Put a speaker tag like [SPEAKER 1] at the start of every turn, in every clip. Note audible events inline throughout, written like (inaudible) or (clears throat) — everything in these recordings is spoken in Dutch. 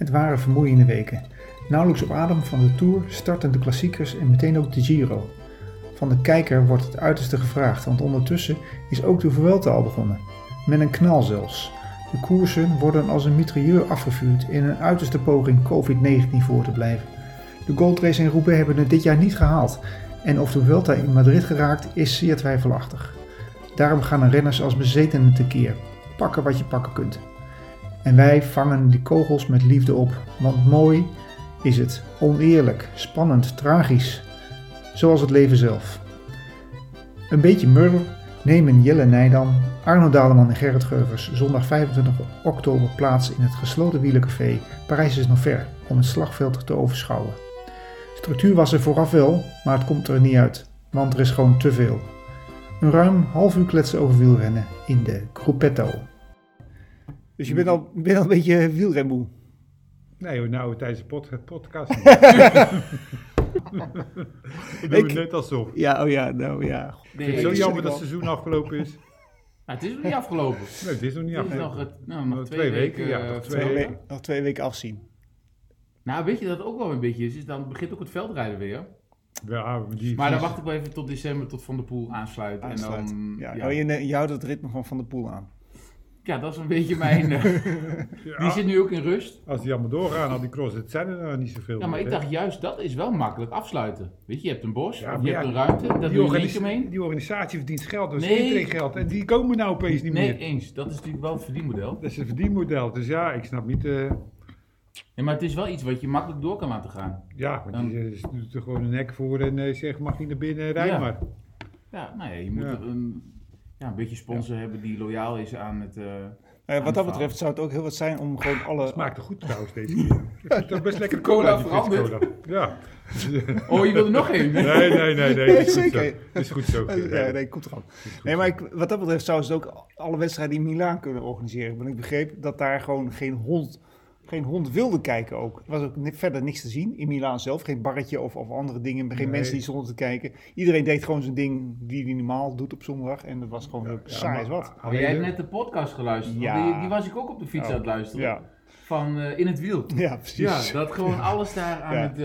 [SPEAKER 1] Het waren vermoeiende weken. Nauwelijks op adem van de Tour starten de klassiekers en meteen ook de Giro. Van de kijker wordt het uiterste gevraagd, want ondertussen is ook de Vuelta al begonnen. Met een knal zelfs. De koersen worden als een mitrailleur afgevuurd in een uiterste poging COVID-19 voor te blijven. De Goldrace en Roubaix hebben het dit jaar niet gehaald en of de Vuelta in Madrid geraakt is zeer twijfelachtig. Daarom gaan de renners als bezetenen tekeer. Pakken wat je pakken kunt. En wij vangen die kogels met liefde op, want mooi is het, oneerlijk, spannend, tragisch, zoals het leven zelf. Een beetje murder nemen Jelle Nijdam, Arno Daleman en Gerrit Geuvers zondag 25 oktober plaats in het gesloten wielercafé Parijs is nog ver om het slagveld te overschouwen. Structuur was er vooraf wel, maar het komt er niet uit, want er is gewoon te veel. Een ruim half uur kletsen over wielrennen in de Gruppetto. Dus je bent al, bent al een beetje wielrenmoe.
[SPEAKER 2] Nee hoor, nou tijdens de pod podcast. (laughs) Ik doe
[SPEAKER 1] Ik-
[SPEAKER 2] het net alsof.
[SPEAKER 1] Ja, oh ja, nou ja.
[SPEAKER 2] Ik vind het zo jammer dat het seizoen afgelopen is. (laughs)
[SPEAKER 3] nou, het is nog niet afgelopen.
[SPEAKER 2] Nee, het is nog niet
[SPEAKER 3] Het is nog,
[SPEAKER 2] afgelopen.
[SPEAKER 3] het, nou, nog
[SPEAKER 2] Nog
[SPEAKER 3] twee,
[SPEAKER 2] twee
[SPEAKER 3] weken.
[SPEAKER 2] weken, ja,
[SPEAKER 3] eh,
[SPEAKER 2] nog
[SPEAKER 1] Twee
[SPEAKER 3] voor-
[SPEAKER 1] weken, nog twee weken afzien.
[SPEAKER 3] Nou, weet je dat het ook wel een beetje is? is dan begint ook het veldrijden weer.
[SPEAKER 2] Ja, die
[SPEAKER 3] Maar dan wacht ik wel even tot december, tot Van der Poel aansluit.
[SPEAKER 1] Aansluit.
[SPEAKER 3] En dan,
[SPEAKER 1] Ja,
[SPEAKER 3] ja,
[SPEAKER 1] oh, je, je houdt het ritme van Van der Poel aan.
[SPEAKER 3] Ja, dat is een beetje mijn... eh, (laughs)
[SPEAKER 2] Ja,
[SPEAKER 3] die zit nu ook in rust.
[SPEAKER 2] Als die allemaal doorgaan, al die cross, het zijn er nou niet zoveel.
[SPEAKER 3] Ja, maar ik
[SPEAKER 2] hè.
[SPEAKER 3] dacht juist, dat is wel makkelijk afsluiten. Weet je, je hebt een bos,
[SPEAKER 2] Ja,
[SPEAKER 3] of
[SPEAKER 2] maar
[SPEAKER 3] je
[SPEAKER 2] ja,
[SPEAKER 3] hebt een ruimte, daar
[SPEAKER 2] die,
[SPEAKER 3] doe je niks mee.
[SPEAKER 2] die organisatie verdient geld, dus
[SPEAKER 3] Nee.
[SPEAKER 2] geld. En die komen nou opeens niet
[SPEAKER 3] Nee,
[SPEAKER 2] meer.
[SPEAKER 3] eens. Dat is natuurlijk wel het verdienmodel.
[SPEAKER 2] Dat is een verdienmodel. Dus ja, ik snap niet. eh,
[SPEAKER 3] Ja, maar het is wel iets wat je makkelijk door kan laten gaan.
[SPEAKER 2] ja, want
[SPEAKER 3] Dan-
[SPEAKER 2] die eh, doet er gewoon een nek voor en zegt: mag niet naar binnen, rij
[SPEAKER 3] Ja.
[SPEAKER 2] maar.
[SPEAKER 3] Ja, nou ja, je moet
[SPEAKER 2] Ja.
[SPEAKER 3] er een, ja, een beetje sponsor hebben die loyaal is aan het... eh,
[SPEAKER 1] Eh, wat dat betreft zou het ook heel wat zijn om gewoon alle...
[SPEAKER 2] Smaakt er goed trouwens deze (laughs) keer. Het ook best lekker
[SPEAKER 3] Cola veranderd.
[SPEAKER 2] Ja. (laughs)
[SPEAKER 3] Oh, je wil er nog één?
[SPEAKER 2] Nee, nee, nee, nee.
[SPEAKER 1] Nee,
[SPEAKER 2] Het is goed
[SPEAKER 1] zeker.
[SPEAKER 2] zo. Het is goed zo.
[SPEAKER 1] Ja, nee, komt eraan. Nee, maar ik, wat dat betreft zouden ze ook alle wedstrijden in Milaan kunnen organiseren. Want ik begreep dat daar gewoon geen hond, geen hond wilde kijken ook. Er was ook verder niks te zien in Milaan zelf. Geen barretje of, of andere dingen. Geen
[SPEAKER 2] Nee.
[SPEAKER 1] mensen die stonden te kijken. Iedereen deed gewoon zijn ding die hij normaal doet op zondag. En dat was gewoon heel saai als wat.
[SPEAKER 3] Oh, jij hebt net de podcast geluisterd. want
[SPEAKER 1] Ja.
[SPEAKER 3] Die, die was ik ook op de fiets
[SPEAKER 1] Oh,
[SPEAKER 3] aan het luisteren.
[SPEAKER 1] Ja,
[SPEAKER 3] Van eh, In het Wiel. (laughs)
[SPEAKER 1] ja precies.
[SPEAKER 3] Ja, dat gewoon alles daar aan
[SPEAKER 1] Ja.
[SPEAKER 3] het...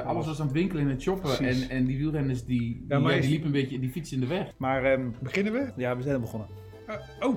[SPEAKER 3] eh, alles was aan het winkelen en het shoppen. En, en die wielrenners die, die,
[SPEAKER 2] Ja, maar
[SPEAKER 3] ja, die liepen een beetje die fiets in de weg.
[SPEAKER 1] Maar ehm,
[SPEAKER 2] Beginnen we?
[SPEAKER 1] ja, we zijn er begonnen.
[SPEAKER 2] Uh, oh.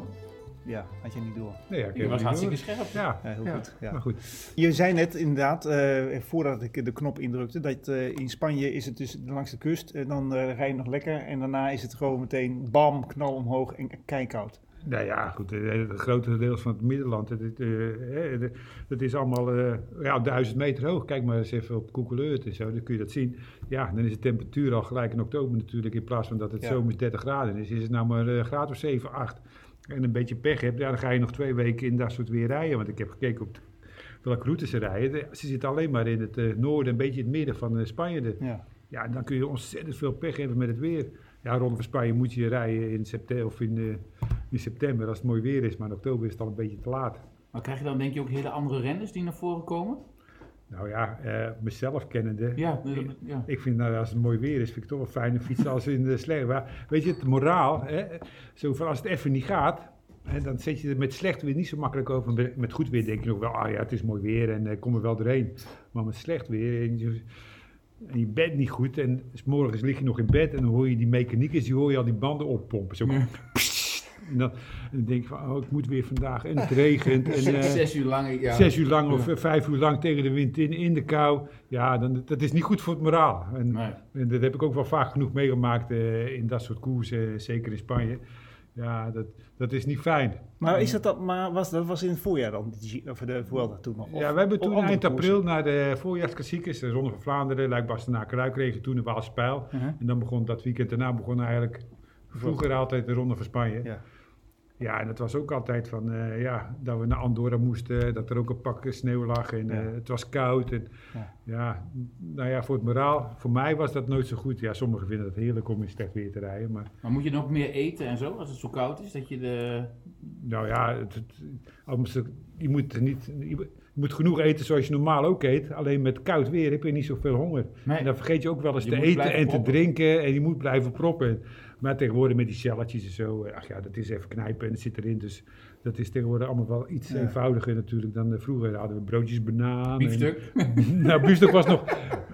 [SPEAKER 1] Ja, had je niet door.
[SPEAKER 2] Nee, ja,
[SPEAKER 3] was hartstikke
[SPEAKER 2] door.
[SPEAKER 3] scherp.
[SPEAKER 2] Ja,
[SPEAKER 1] Ja, heel
[SPEAKER 2] ja.
[SPEAKER 1] goed. Ja.
[SPEAKER 2] Maar goed.
[SPEAKER 1] Je zei net inderdaad, eh, voordat ik de knop indrukte, dat eh, in Spanje is het dus langs de kust. En dan eh, rij je nog lekker. En daarna is het gewoon meteen bam, knal omhoog en kijkoud.
[SPEAKER 2] Nou ja, goed. Het grote deel van het Middenland, het, het, eh, hè, het- het is allemaal eh, ja, duizend meter hoog. Kijk maar eens even op Koekeleur en zo, dan kun je dat zien. Ja, dan is de temperatuur al gelijk in oktober natuurlijk. In plaats van dat het
[SPEAKER 1] Ja.
[SPEAKER 2] zomers 30 graden is, is het nou maar een graad of 7, 8. En een beetje pech hebt, ja, dan ga je nog twee weken in dat soort weer rijden. Want ik heb gekeken op welke routes ze rijden. De- Ze zitten alleen maar in het eh, noorden, een beetje in het midden van eh, Spanje.
[SPEAKER 1] Ja.
[SPEAKER 2] Ja, dan kun je ontzettend veel pech hebben met het weer. Ja, Ronde van Spanje moet je rijden in september, of in, eh, in september als het mooi weer is. Maar in oktober is het al een beetje te laat.
[SPEAKER 3] Maar krijg je dan denk je ook hele andere renners die naar voren komen?
[SPEAKER 2] Nou ja, eh, mezelf kennende.
[SPEAKER 3] Ja, dat- ja.
[SPEAKER 2] Ik vind nou, als het mooi weer is, vind ik toch wel fijne fietsen als in de slecht. Maar weet je, het moraal, hè, zo van als het even niet gaat, hè, dan zet je er met slecht weer niet zo makkelijk over. Met- goed weer denk je nog wel, ah ja, het is mooi weer en ik kom er wel doorheen. Maar met slecht weer en je, en je bent niet goed en s morgens lig je nog in bed en dan hoor je die mechaniekers, die hoor je al die banden oppompen. Zo,
[SPEAKER 3] Ja.
[SPEAKER 2] En dan denk je van, oh, ik moet weer vandaag en het regent. En, (laughs) eh,
[SPEAKER 3] Zes uur lang. Ja.
[SPEAKER 2] Zes uur lang of
[SPEAKER 3] Ja.
[SPEAKER 2] eh, vijf uur lang tegen de wind in, in de kou. Ja, dan, dat is niet goed voor het moraal. En,
[SPEAKER 3] Nee.
[SPEAKER 2] en dat heb ik ook wel vaak genoeg meegemaakt eh, in dat soort koersen, zeker in Spanje. Ja, dat, dat is niet fijn.
[SPEAKER 1] Maar, is dat, dan, maar was, dat was in het voorjaar dan, of de Vuelta toen nog?
[SPEAKER 2] Ja, we hebben toen eind
[SPEAKER 1] koersen?
[SPEAKER 2] april naar de voorjaarsklassiekers, de Ronde van Vlaanderen, Luik, Bastenaken, Ruikregen, toen de Waalse Pijl. En dan begon dat weekend daarna begon eigenlijk vroeger altijd de Ronde van Spanje.
[SPEAKER 1] Ja.
[SPEAKER 2] Ja, en het was ook altijd van, eh, ja, dat we naar Andorra moesten, dat er ook een pak sneeuw lag en
[SPEAKER 1] Ja.
[SPEAKER 2] eh, het was koud. En,
[SPEAKER 1] Ja.
[SPEAKER 2] ja. nou ja, voor het moraal, voor mij was dat nooit zo goed. Ja, sommigen vinden het heerlijk om in slecht weer te rijden, maar
[SPEAKER 3] Maar moet je nog meer eten en zo als het zo koud is? Dat je de.
[SPEAKER 2] nou ja, het, je, moet niet, je moet genoeg eten zoals je normaal ook eet. Alleen met koud weer heb je niet zoveel honger.
[SPEAKER 3] Nee.
[SPEAKER 2] En dan vergeet je ook wel eens
[SPEAKER 3] Je
[SPEAKER 2] te eten en te drinken en je moet blijven proppen. Maar tegenwoordig met die shalletjes en zo, eh, ach ja, dat is even knijpen en het zit erin. Dus dat is tegenwoordig allemaal wel iets
[SPEAKER 1] Ja.
[SPEAKER 2] eenvoudiger natuurlijk dan eh, vroeger. hadden we broodjes banaan. en-
[SPEAKER 3] Biefstuk. (laughs)
[SPEAKER 2] nou, biefstuk was nog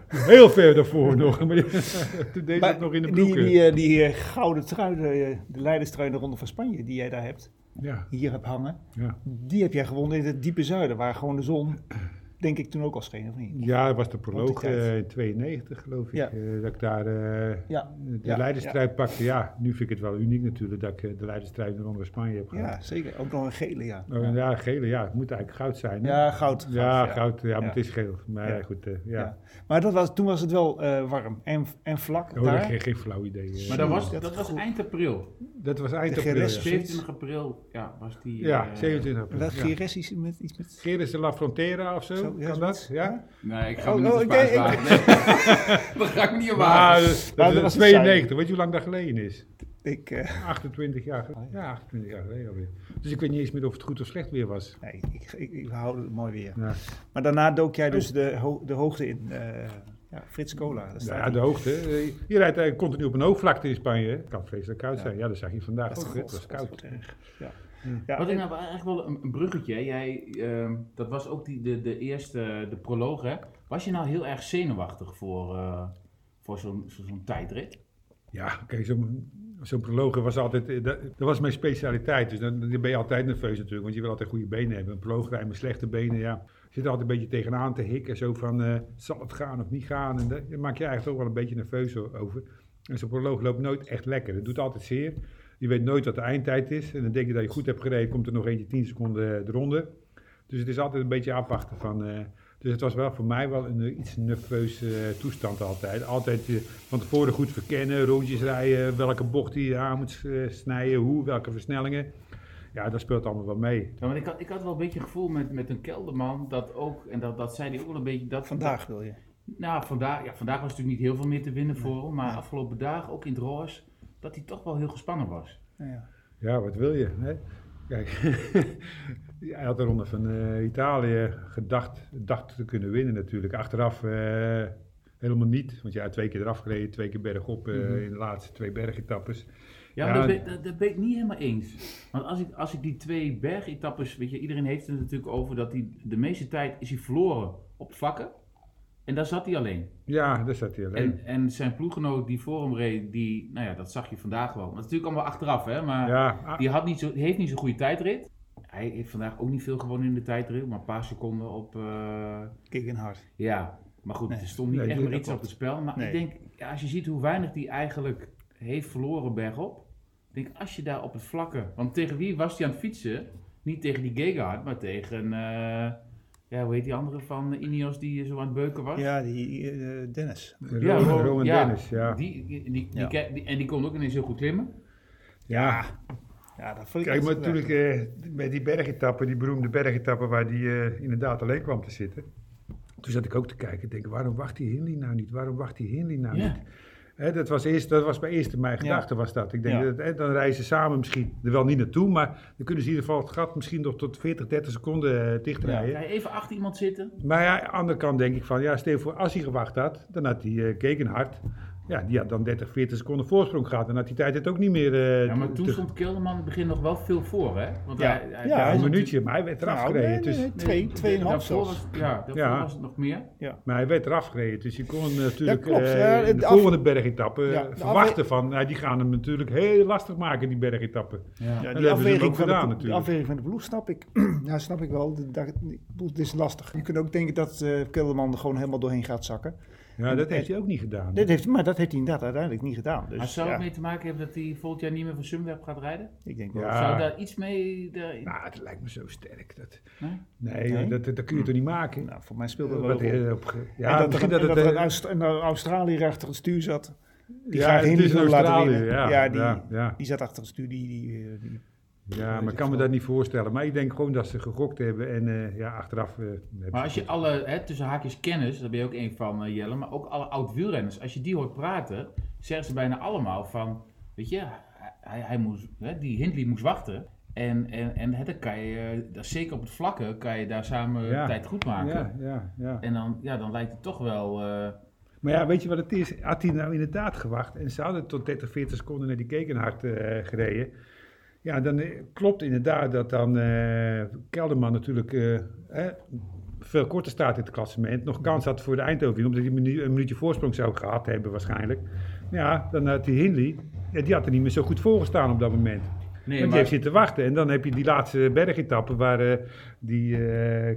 [SPEAKER 2] heel ver daarvoor nog. Maar (laughs) toen deed
[SPEAKER 1] Maar
[SPEAKER 2] dat nog in de
[SPEAKER 1] die,
[SPEAKER 2] broeken.
[SPEAKER 1] die, eh, die eh, gouden trui, de, de leiderstrui in de Ronde van Spanje, die jij daar hebt,
[SPEAKER 2] ja,
[SPEAKER 1] hier hebt hangen,
[SPEAKER 2] ja.
[SPEAKER 1] die heb jij gewonnen in het diepe zuiden, waar gewoon de zon, denk ik, toen ook al scheen, of niet?
[SPEAKER 2] ja, dat was de proloog
[SPEAKER 1] tijd.
[SPEAKER 2] eh, in 92 geloof ik.
[SPEAKER 1] Ja.
[SPEAKER 2] eh, dat ik daar eh,
[SPEAKER 1] Ja,
[SPEAKER 2] de
[SPEAKER 1] ja,
[SPEAKER 2] leiderstrui pakte. Ja, nu vind ik het wel uniek natuurlijk dat ik de leiderstrui in de Ronde van Spanje heb gehad.
[SPEAKER 1] ja, zeker. Ook nog een gele, ja.
[SPEAKER 2] Oh, ja, gele, ja, het moet eigenlijk goud zijn. hè?
[SPEAKER 1] Ja, goud. goud,
[SPEAKER 2] ja, goud, ja, maar
[SPEAKER 1] Ja.
[SPEAKER 2] het is geel. Maar
[SPEAKER 1] Ja.
[SPEAKER 2] goed, eh, ja.
[SPEAKER 1] Ja. Maar dat was, toen was het wel eh, warm en, en vlak
[SPEAKER 2] Oh,
[SPEAKER 1] daar.
[SPEAKER 2] geen, geen flauw idee.
[SPEAKER 3] Maar dat was,
[SPEAKER 1] dat
[SPEAKER 3] dat was eind april.
[SPEAKER 2] dat was eind
[SPEAKER 1] de
[SPEAKER 2] april.
[SPEAKER 1] GRS
[SPEAKER 2] Ja,
[SPEAKER 3] 27 april ja, was die...
[SPEAKER 2] ja
[SPEAKER 3] eh,
[SPEAKER 2] 27 april.
[SPEAKER 1] Dat iets met iets met...
[SPEAKER 2] Geris de La Frontera of zo,
[SPEAKER 1] Ja,
[SPEAKER 2] kan dat? Ja?
[SPEAKER 3] Nee, ik ga
[SPEAKER 1] Oh,
[SPEAKER 3] me niet
[SPEAKER 1] oh,
[SPEAKER 3] Spaans
[SPEAKER 1] ik-.
[SPEAKER 3] Nee. (laughs) dat ga ik me niet op
[SPEAKER 2] Maar
[SPEAKER 3] wagen.
[SPEAKER 2] dat, dat,
[SPEAKER 1] was een
[SPEAKER 2] 92, weet je hoe lang dat geleden is?
[SPEAKER 1] Ik, eh,
[SPEAKER 2] 28 jaar geleden. Ja, 28 jaar geleden alweer. Dus ik weet niet eens meer of het goed of slecht weer was.
[SPEAKER 1] nee, ik, ik, ik hou het mooi weer.
[SPEAKER 2] Ja,
[SPEAKER 1] Maar daarna dook jij dus de, ho- de hoogte in. eh, ja, Frits Cola.
[SPEAKER 2] ja de hoogte. Eh, Je rijdt eigenlijk continu op een hoogvlakte in Spanje. Het kan vreselijk koud
[SPEAKER 1] Ja.
[SPEAKER 2] zijn. Ja, dat zag je vandaag
[SPEAKER 1] Dat
[SPEAKER 2] ook. Het was koud.
[SPEAKER 1] Ja. Ja,
[SPEAKER 3] Wat ik nou eigenlijk wel een, een bruggetje, jij, ehm, dat was ook die, de, de eerste, de proloog hè. Was je nou heel erg zenuwachtig voor, eh, voor zo'n zo, zo'n tijdrit?
[SPEAKER 2] Ja, kijk, zo'n zo'n prologe was altijd, eh, dat, dat was mijn specialiteit. Dus dan, dan ben je altijd nerveus natuurlijk, want je wil altijd goede benen hebben. Een proloog rijden met slechte benen, ja. Je zit er altijd een beetje tegenaan te hikken, zo van, eh, zal het gaan of niet gaan? En daar maak je eigenlijk ook wel een beetje nerveus over. En zo'n proloog loopt nooit echt lekker. Het doet altijd zeer. Je weet nooit wat de eindtijd is. En dan denk je dat je goed hebt gereden, komt er nog eentje 10 seconden de ronde. Dus het is altijd een beetje afwachten van... eh, dus het was wel voor mij wel een eh, iets nerveuze eh, toestand altijd. Altijd eh, van tevoren goed verkennen, rondjes rijden, welke bocht die aan moet eh, snijden, hoe, welke versnellingen. Ja, dat speelt allemaal wel mee.
[SPEAKER 3] Ja, want ik had, ik had wel een beetje het gevoel met, met een kelderman dat ook, en dat, dat zei hij ook wel een beetje, dat
[SPEAKER 1] Vandaag wil je.
[SPEAKER 3] Nou, vandaag, ja, vandaag was natuurlijk niet heel veel meer te winnen voor hem, maar afgelopen dagen, ook in het roos, dat hij toch wel heel gespannen was.
[SPEAKER 1] Ja, ja.
[SPEAKER 2] Ja, wat wil je? Hè? Kijk, (laughs) hij had de ronde van eh, Italië gedacht, dacht te kunnen winnen natuurlijk. Achteraf eh, helemaal niet, want ja, twee keer eraf gereden, twee keer bergop eh,
[SPEAKER 1] Mhm.
[SPEAKER 2] in de laatste twee bergetappes.
[SPEAKER 3] Ja,
[SPEAKER 2] Ja,
[SPEAKER 3] maar dat, ben, dat, dat ben ik niet helemaal eens. Want als ik, als ik die twee bergetappes, weet je, iedereen heeft het natuurlijk over dat hij de meeste tijd is hij verloren op het vlakken. En daar zat hij alleen.
[SPEAKER 2] Ja, daar zat hij alleen.
[SPEAKER 3] En, en zijn ploeggenoot die voor hem reed, die, nou ja, dat zag je vandaag wel. Maar dat is natuurlijk allemaal achteraf, hè. Maar
[SPEAKER 2] ja,
[SPEAKER 3] die, had niet zo, die heeft niet zo'n goede tijdrit. Hij heeft vandaag ook niet veel gewonnen in de tijdrit, maar een paar seconden op... eh,
[SPEAKER 1] Kick in hard.
[SPEAKER 3] Ja, maar goed,
[SPEAKER 1] Nee.
[SPEAKER 3] er stond niet
[SPEAKER 2] Nee,
[SPEAKER 3] echt meer iets op het spel. Maar
[SPEAKER 1] Nee.
[SPEAKER 3] ik denk, ja, als je ziet hoe weinig die eigenlijk heeft verloren bergop. Ik denk, als je daar op het vlakke... Want tegen wie was hij aan het fietsen? Niet tegen die Gegard, maar tegen... eh, ja, hoe heet die andere van Ineos die zo aan het beuken was?
[SPEAKER 1] Ja, die eh, Dennis.
[SPEAKER 3] Ja, Ro-
[SPEAKER 2] Rowan
[SPEAKER 3] ja,
[SPEAKER 2] Dennis, ja.
[SPEAKER 3] Die, die, die,
[SPEAKER 1] Ja.
[SPEAKER 3] en die kon ook ineens heel goed klimmen.
[SPEAKER 2] ja.
[SPEAKER 1] Ja, dat vond ik
[SPEAKER 2] Kijk, maar ik
[SPEAKER 1] geweldig.
[SPEAKER 2] eh, bij die bergetappen, die beroemde bergetappen waar die eh, inderdaad alleen kwam te zitten. Toen zat ik ook te kijken en denk, waarom wacht die Hindley nou niet? Waarom wacht die Hindley nou
[SPEAKER 3] Ja.
[SPEAKER 2] niet? Hè, dat, was eerst, dat was bij eerste mijn gedachte was dat. Ik denk,
[SPEAKER 1] Ja.
[SPEAKER 2] dat, hè, dan ze samen misschien er wel niet naartoe, maar dan kunnen ze in ieder geval het gat misschien nog tot 40, 30 seconden eh, dichtrijden.
[SPEAKER 3] Je even achter iemand zitten?
[SPEAKER 2] Maar ja, aan de andere kant denk ik van, ja, voor, als hij gewacht had, dan had hij uh, Kekenhard, ja, die had dan 30, 40 seconden voorsprong gehad. En had die tijd het ook niet meer... eh,
[SPEAKER 3] Ja, maar toen
[SPEAKER 2] te-
[SPEAKER 3] stond Kelderman in het begin nog wel veel voor, hè? Want
[SPEAKER 1] Ja.
[SPEAKER 3] hij, hij,
[SPEAKER 1] Ja,
[SPEAKER 2] een minuutje, maar hij werd eraf
[SPEAKER 1] Nou,
[SPEAKER 2] gereden.
[SPEAKER 1] nee,
[SPEAKER 2] dus,
[SPEAKER 1] nee, nee, twee, tweeënhalf
[SPEAKER 3] daarvoor
[SPEAKER 1] zelfs.
[SPEAKER 3] was, Ja, daarvoor
[SPEAKER 2] Ja.
[SPEAKER 3] was het nog meer.
[SPEAKER 2] Maar hij werd eraf gereden, dus je kon hem natuurlijk
[SPEAKER 1] klopt,
[SPEAKER 2] eh,
[SPEAKER 1] ja,
[SPEAKER 2] de
[SPEAKER 1] de af-
[SPEAKER 2] volgende bergetappe
[SPEAKER 1] Ja,
[SPEAKER 2] eh,
[SPEAKER 1] de
[SPEAKER 2] verwachten van, nou, die gaan hem natuurlijk heel lastig maken, die bergetappen.
[SPEAKER 3] Ja.
[SPEAKER 1] Ja,
[SPEAKER 2] dat
[SPEAKER 1] die
[SPEAKER 2] hebben ze
[SPEAKER 1] afweging,
[SPEAKER 2] ook
[SPEAKER 1] van
[SPEAKER 2] gedaan,
[SPEAKER 1] de,
[SPEAKER 2] natuurlijk.
[SPEAKER 1] afweging van de ploeg snap ik. (clears throat) ja, snap ik wel. De- dat- is lastig. Je kunt ook denken dat eh Kelderman er gewoon helemaal doorheen gaat zakken.
[SPEAKER 2] Ja, dat heeft
[SPEAKER 1] en-
[SPEAKER 2] hij ook niet gedaan.
[SPEAKER 1] Dit heeft, maar dat heeft hij inderdaad uiteindelijk niet gedaan. Dus,
[SPEAKER 3] maar zou
[SPEAKER 1] ja,
[SPEAKER 3] het mee te maken hebben dat hij volgend jaar niet meer voor Sunweb gaat rijden?
[SPEAKER 1] ik denk wel.
[SPEAKER 2] Ja.
[SPEAKER 3] Zou daar iets mee... De,
[SPEAKER 2] Nou, het lijkt me zo sterk. Dat,
[SPEAKER 3] Nee?
[SPEAKER 2] nee,
[SPEAKER 1] Nee?
[SPEAKER 2] Dat, dat, dat kun je toch niet maken?
[SPEAKER 1] Nou, voor mij speelde dat wel
[SPEAKER 2] Wat,
[SPEAKER 1] een rol.
[SPEAKER 2] eh, op ge-
[SPEAKER 1] en
[SPEAKER 2] ja,
[SPEAKER 1] dat, er,
[SPEAKER 2] dat
[SPEAKER 1] dat er
[SPEAKER 2] eh,
[SPEAKER 1] een Aust- een Australiër achter het stuur zat. Die
[SPEAKER 2] ja, in
[SPEAKER 1] wil laten winnen.
[SPEAKER 2] ja.
[SPEAKER 1] Ja, die-
[SPEAKER 2] ja, ja.
[SPEAKER 1] Die zat achter het stuur. Die, die, eh, die,
[SPEAKER 2] Ja, maar ik kan me dat niet voorstellen. Maar ik denk gewoon dat ze gegokt hebben en eh, ja, achteraf... eh,
[SPEAKER 3] Maar als je alle, hè, tussen haakjes kennis, daar ben je ook een van eh, Jelle, maar ook alle oud-wielrenners, als je die hoort praten, zeggen ze bijna allemaal van, weet je, hij, hij moest, hè, die Hindley moest wachten. En, en, en hè, dan kan je, zeker op het vlakke, kan je daar samen
[SPEAKER 2] Ja.
[SPEAKER 3] tijd goed maken.
[SPEAKER 2] Ja, ja, ja.
[SPEAKER 3] En dan, ja, dan lijkt het toch wel,
[SPEAKER 2] Maar ja, weet je wat het is? Had hij nou inderdaad gewacht en ze hadden tot 30, 40 seconden naar die Kekenhard gereden. Ja, dan eh, klopt inderdaad dat dan eh, Kelderman natuurlijk eh, hè, veel korter staat in het klassement. Nog kans had voor de Eindhoven, omdat hij een, minu- een minuutje voorsprong zou gehad hebben waarschijnlijk. Ja, dan had die Hindley, ja, die had er niet meer zo goed voorgestaan op dat moment.
[SPEAKER 3] Nee,
[SPEAKER 2] Want je heeft zitten wachten. En dan heb je die laatste bergetappe waar die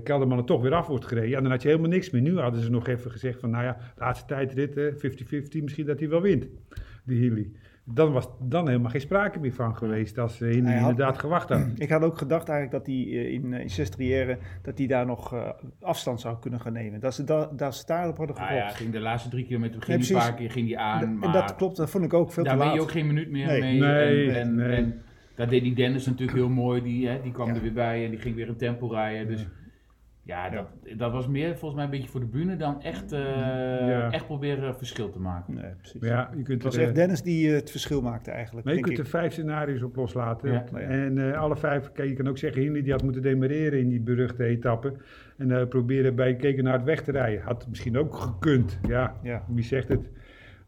[SPEAKER 2] Kelderman er toch weer af wordt gereden. Ja, dan had je helemaal niks meer. Nu hadden ze nog even gezegd van, nou ja, laatste tijdrit, eh, 50-50, misschien dat hij wel wint, die Hilly. Dan was dan helemaal geen sprake meer van geweest als
[SPEAKER 1] Hij had-
[SPEAKER 2] inderdaad gewacht had. (clears throat)
[SPEAKER 1] Ik had ook gedacht eigenlijk dat hij eh, in, eh, in Sestriere, dat hij daar nog eh, afstand zou kunnen gaan nemen. Dat ze, da, dat ze daarop hadden
[SPEAKER 3] Ah ja, ging de laatste drie kilometer ging een paar keer ging die aan.
[SPEAKER 1] en
[SPEAKER 3] maar
[SPEAKER 1] dat klopt, dat vond ik ook veel
[SPEAKER 3] daar
[SPEAKER 1] te
[SPEAKER 3] ben
[SPEAKER 1] laat.
[SPEAKER 3] je ook geen minuut meer
[SPEAKER 1] Nee.
[SPEAKER 3] mee.
[SPEAKER 2] Nee,
[SPEAKER 3] en, en,
[SPEAKER 2] nee.
[SPEAKER 3] en daar deed die Dennis natuurlijk heel mooi. Die, hè, die kwam
[SPEAKER 1] Ja.
[SPEAKER 3] er weer bij en die ging weer een tempo rijden. Dus ja, dat, dat was meer volgens mij een beetje voor de bühne dan echt, eh,
[SPEAKER 2] Ja.
[SPEAKER 3] echt proberen verschil te maken.
[SPEAKER 1] Nee, precies.
[SPEAKER 2] Ja, je kunt
[SPEAKER 1] het was
[SPEAKER 2] er,
[SPEAKER 1] echt Dennis die eh, het verschil maakte eigenlijk.
[SPEAKER 2] Maar je
[SPEAKER 1] denk
[SPEAKER 2] kunt er
[SPEAKER 1] ik.
[SPEAKER 2] vijf scenario's op loslaten.
[SPEAKER 3] Ja.
[SPEAKER 1] Ja.
[SPEAKER 2] En eh, alle vijf, kijk, je kan ook zeggen, Hindley die had moeten demereren in die beruchte etappe. En eh, proberen bij Kekenaard weg te rijden. Had misschien ook gekund. Ja,
[SPEAKER 1] Ja.
[SPEAKER 2] wie zegt het?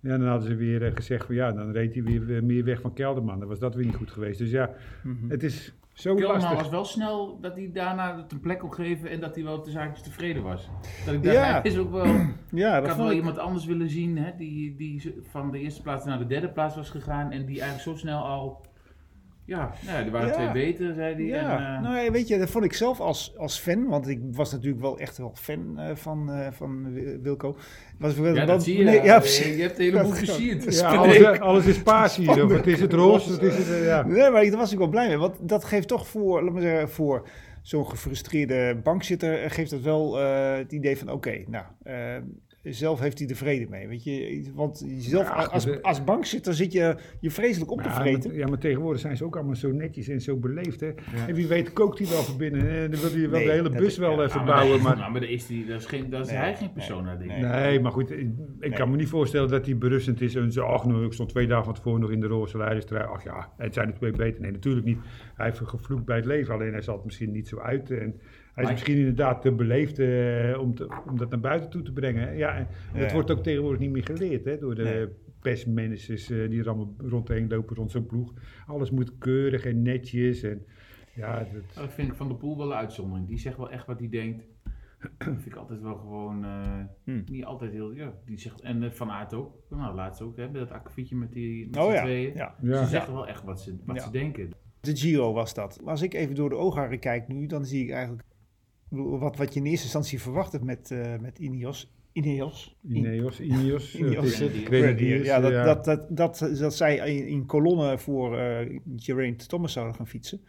[SPEAKER 2] Ja, dan hadden ze weer gezegd van ja, dan reed hij weer meer weg van Kelderman. Dan was dat weer niet goed geweest. Dus ja,
[SPEAKER 1] Mhm.
[SPEAKER 2] het is zo
[SPEAKER 3] was wel snel dat hij daarna het een plek kon geven en dat hij wel de zaakjes tevreden was. Dat ik dacht,
[SPEAKER 1] Ja.
[SPEAKER 3] hij is ook wel... (clears throat)
[SPEAKER 1] Ja,
[SPEAKER 3] Ik
[SPEAKER 1] dat
[SPEAKER 3] had
[SPEAKER 1] vond
[SPEAKER 3] wel
[SPEAKER 1] ik.
[SPEAKER 3] iemand anders willen zien, hè, die, die van de eerste plaats naar de derde plaats was gegaan en die eigenlijk zo snel al... Ja, nou ja er waren
[SPEAKER 1] Ja.
[SPEAKER 3] twee beter, zei hij.
[SPEAKER 1] Ja,
[SPEAKER 3] en, eh,
[SPEAKER 1] nou ja, weet je, dat vond ik zelf als, als fan, want ik was natuurlijk wel echt wel fan eh, van, eh, van Wi- Wilco. Was,
[SPEAKER 3] ja, dat zie je.
[SPEAKER 1] nee,
[SPEAKER 3] ja, je hebt een heleboel
[SPEAKER 1] Dat-
[SPEAKER 3] versierd. (laughs)
[SPEAKER 2] Ja, alles, alles is paars hier. (laughs) Of het is het roze, het is het, ja.
[SPEAKER 1] Nee, maar ik- daar was ik wel blij mee. Want dat geeft toch voor, laat maar zeggen, voor zo'n gefrustreerde bankzitter, geeft dat wel eh, het idee van, oké, nou, zelf heeft hij er vrede mee. Weet je, want zelf,
[SPEAKER 2] Ja,
[SPEAKER 1] als,
[SPEAKER 2] de-
[SPEAKER 1] als bankzitter zit je je vreselijk op te
[SPEAKER 2] Ja,
[SPEAKER 1] vreten.
[SPEAKER 2] maar, ja, maar tegenwoordig zijn ze ook allemaal zo netjes en zo beleefd. Hè? En wie weet kookt hij wel van binnen. En dan wil hij wel
[SPEAKER 1] Nee,
[SPEAKER 2] de hele
[SPEAKER 1] dat-
[SPEAKER 2] bus wel
[SPEAKER 1] ja,
[SPEAKER 2] even
[SPEAKER 3] Ja, maar,
[SPEAKER 2] Maar, (laughs)
[SPEAKER 3] nou, maar daar is, die, daar is, geen, is
[SPEAKER 1] Nee,
[SPEAKER 3] hij geen
[SPEAKER 1] nee,
[SPEAKER 3] persona, denk ik.
[SPEAKER 1] nee.
[SPEAKER 2] Nee, maar goed, ik, ik kan me niet voorstellen dat hij berustend is en zo, ach nou, ik stond twee dagen van tevoren nog in de roze leiderstrui. Ach ja, het zijn er twee beter. Nee, natuurlijk niet. Hij heeft gevloekt bij het leven, alleen hij zal het misschien niet zo uiten. En hij is
[SPEAKER 3] Maar-
[SPEAKER 2] misschien inderdaad te beleefd eh, om, te- om dat naar buiten toe te brengen. Ja, en dat
[SPEAKER 1] Ja.
[SPEAKER 2] wordt ook tegenwoordig niet meer geleerd hè, door de
[SPEAKER 1] Nee.
[SPEAKER 2] pestmanagers eh, die er allemaal rondheen lopen rond zo'n ploeg. Alles moet keurig en netjes. En, ja, dat,
[SPEAKER 3] Dat vind ik Van der Poel wel een uitzondering. Die zegt wel echt wat hij denkt. Dat vind ik altijd wel gewoon, eh,
[SPEAKER 1] Hmm.
[SPEAKER 3] niet altijd heel, ja, die zegt, en Van Aert ook, nou laatst ook, hè, met dat akkefietje met die, met
[SPEAKER 1] Oh ja,
[SPEAKER 3] tweeën.
[SPEAKER 1] ja.
[SPEAKER 2] ja.
[SPEAKER 3] Ze zeggen wel echt wat ze, wat
[SPEAKER 1] Ja.
[SPEAKER 3] ze denken.
[SPEAKER 1] De Giro was dat. Als ik even door de oogharen kijk nu, dan zie ik eigenlijk wat, wat je in eerste instantie verwacht hebt met, eh, met Ineos. Ineos.
[SPEAKER 2] Ineos, Ineos, (laughs)
[SPEAKER 1] Ineos. Ja, dat. Dat, dat, dat, dat zij in, in kolonnen voor eh Geraint Thomas zouden gaan fietsen.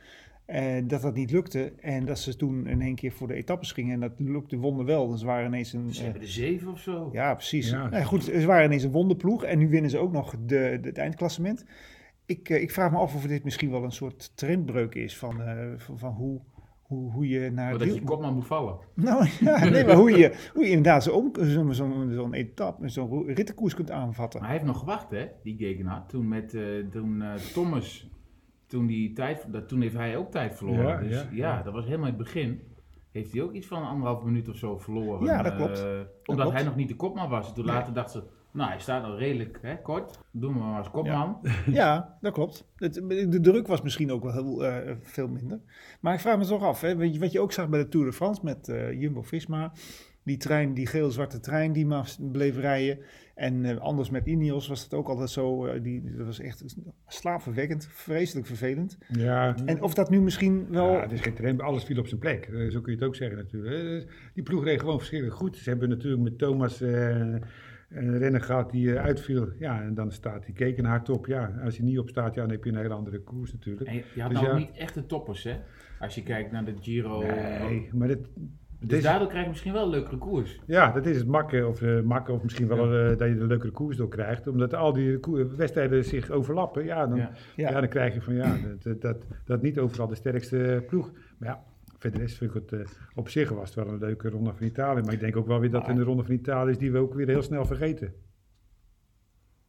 [SPEAKER 1] En dat dat niet lukte. En dat ze toen in één keer voor de etappes gingen. En dat lukte wonderwel. Dus ze waren ineens een...
[SPEAKER 3] Ze
[SPEAKER 1] eh,
[SPEAKER 3] hebben er zeven of zo.
[SPEAKER 1] ja, precies.
[SPEAKER 2] Ja.
[SPEAKER 1] Nou ja, goed, ze waren ineens een wonderploeg. En nu winnen ze ook nog de, de, het eindklassement. Ik, eh, ik vraag me af of dit misschien wel een soort trendbreuk is van, eh, van, van hoe, hoe, hoe je naar...
[SPEAKER 3] Maar dat je kopman moet vallen.
[SPEAKER 1] Nou (laughs) ja, nee, maar hoe je, hoe je inderdaad zo'n zo'n zo'n etappe, zo'n rittenkoers kunt aanvatten.
[SPEAKER 3] Maar hij heeft nog gewacht, hè, die Gegenhard. Toen met, eh, toen eh, Thomas, toen, die tijd, dat, toen heeft hij ook tijd verloren.
[SPEAKER 2] Ja,
[SPEAKER 3] dus
[SPEAKER 2] ja,
[SPEAKER 3] dat was helemaal in het begin. Heeft hij ook iets van anderhalf minuut of zo verloren.
[SPEAKER 1] Ja, dat klopt.
[SPEAKER 3] Eh,
[SPEAKER 1] Dat
[SPEAKER 3] omdat
[SPEAKER 1] klopt.
[SPEAKER 3] hij nog niet de kopman was. En toen later dacht ze, nou hij staat al redelijk hè, kort. Doen we maar als kopman. (laughs)
[SPEAKER 1] Ja, dat klopt. Het, de druk was misschien ook wel heel, eh, veel minder. Maar ik vraag me toch af, hè, weet je, wat je ook zag bij de Tour de France met eh, Jumbo-Visma. Die trein, die geel-zwarte trein die maar bleef rijden. En eh, anders met Ineos was het ook altijd zo, eh, die, dat was echt slaapverwekkend, vreselijk vervelend.
[SPEAKER 2] Ja,
[SPEAKER 1] En of dat nu misschien wel...
[SPEAKER 2] Ja, het is geen trend, alles viel op zijn plek. Eh, Zo kun je het ook zeggen natuurlijk. Die ploeg reed gewoon verschrikkelijk goed. Ze hebben natuurlijk met Thomas eh, een renner gehad die eh, uitviel. Ja, en dan staat die Kekenhard op. Ja, als hij niet op staat, ja, dan heb je een hele andere koers natuurlijk.
[SPEAKER 3] En je, je had
[SPEAKER 2] Dus
[SPEAKER 3] nou
[SPEAKER 2] ja.
[SPEAKER 3] niet echt de toppers, hè? Als je kijkt naar de Giro.
[SPEAKER 2] Nee, maar dat,
[SPEAKER 3] Dus
[SPEAKER 2] is,
[SPEAKER 3] daardoor krijg je misschien wel een leukere koers.
[SPEAKER 2] ja, dat is het makken. Of, eh, makken, of misschien wel eh, dat je de leukere koers door krijgt. Omdat al die wedstrijden zich overlappen. Ja, dan,
[SPEAKER 3] Ja.
[SPEAKER 2] ja.
[SPEAKER 1] Ja.
[SPEAKER 2] dan krijg je van ja, dat, dat, dat niet overal de sterkste ploeg. Maar ja, verder is vind ik het eh, op zich was het wel een leuke ronde van Italië. Maar ik denk ook wel weer dat in de ronde van Italië is die we ook weer heel snel vergeten.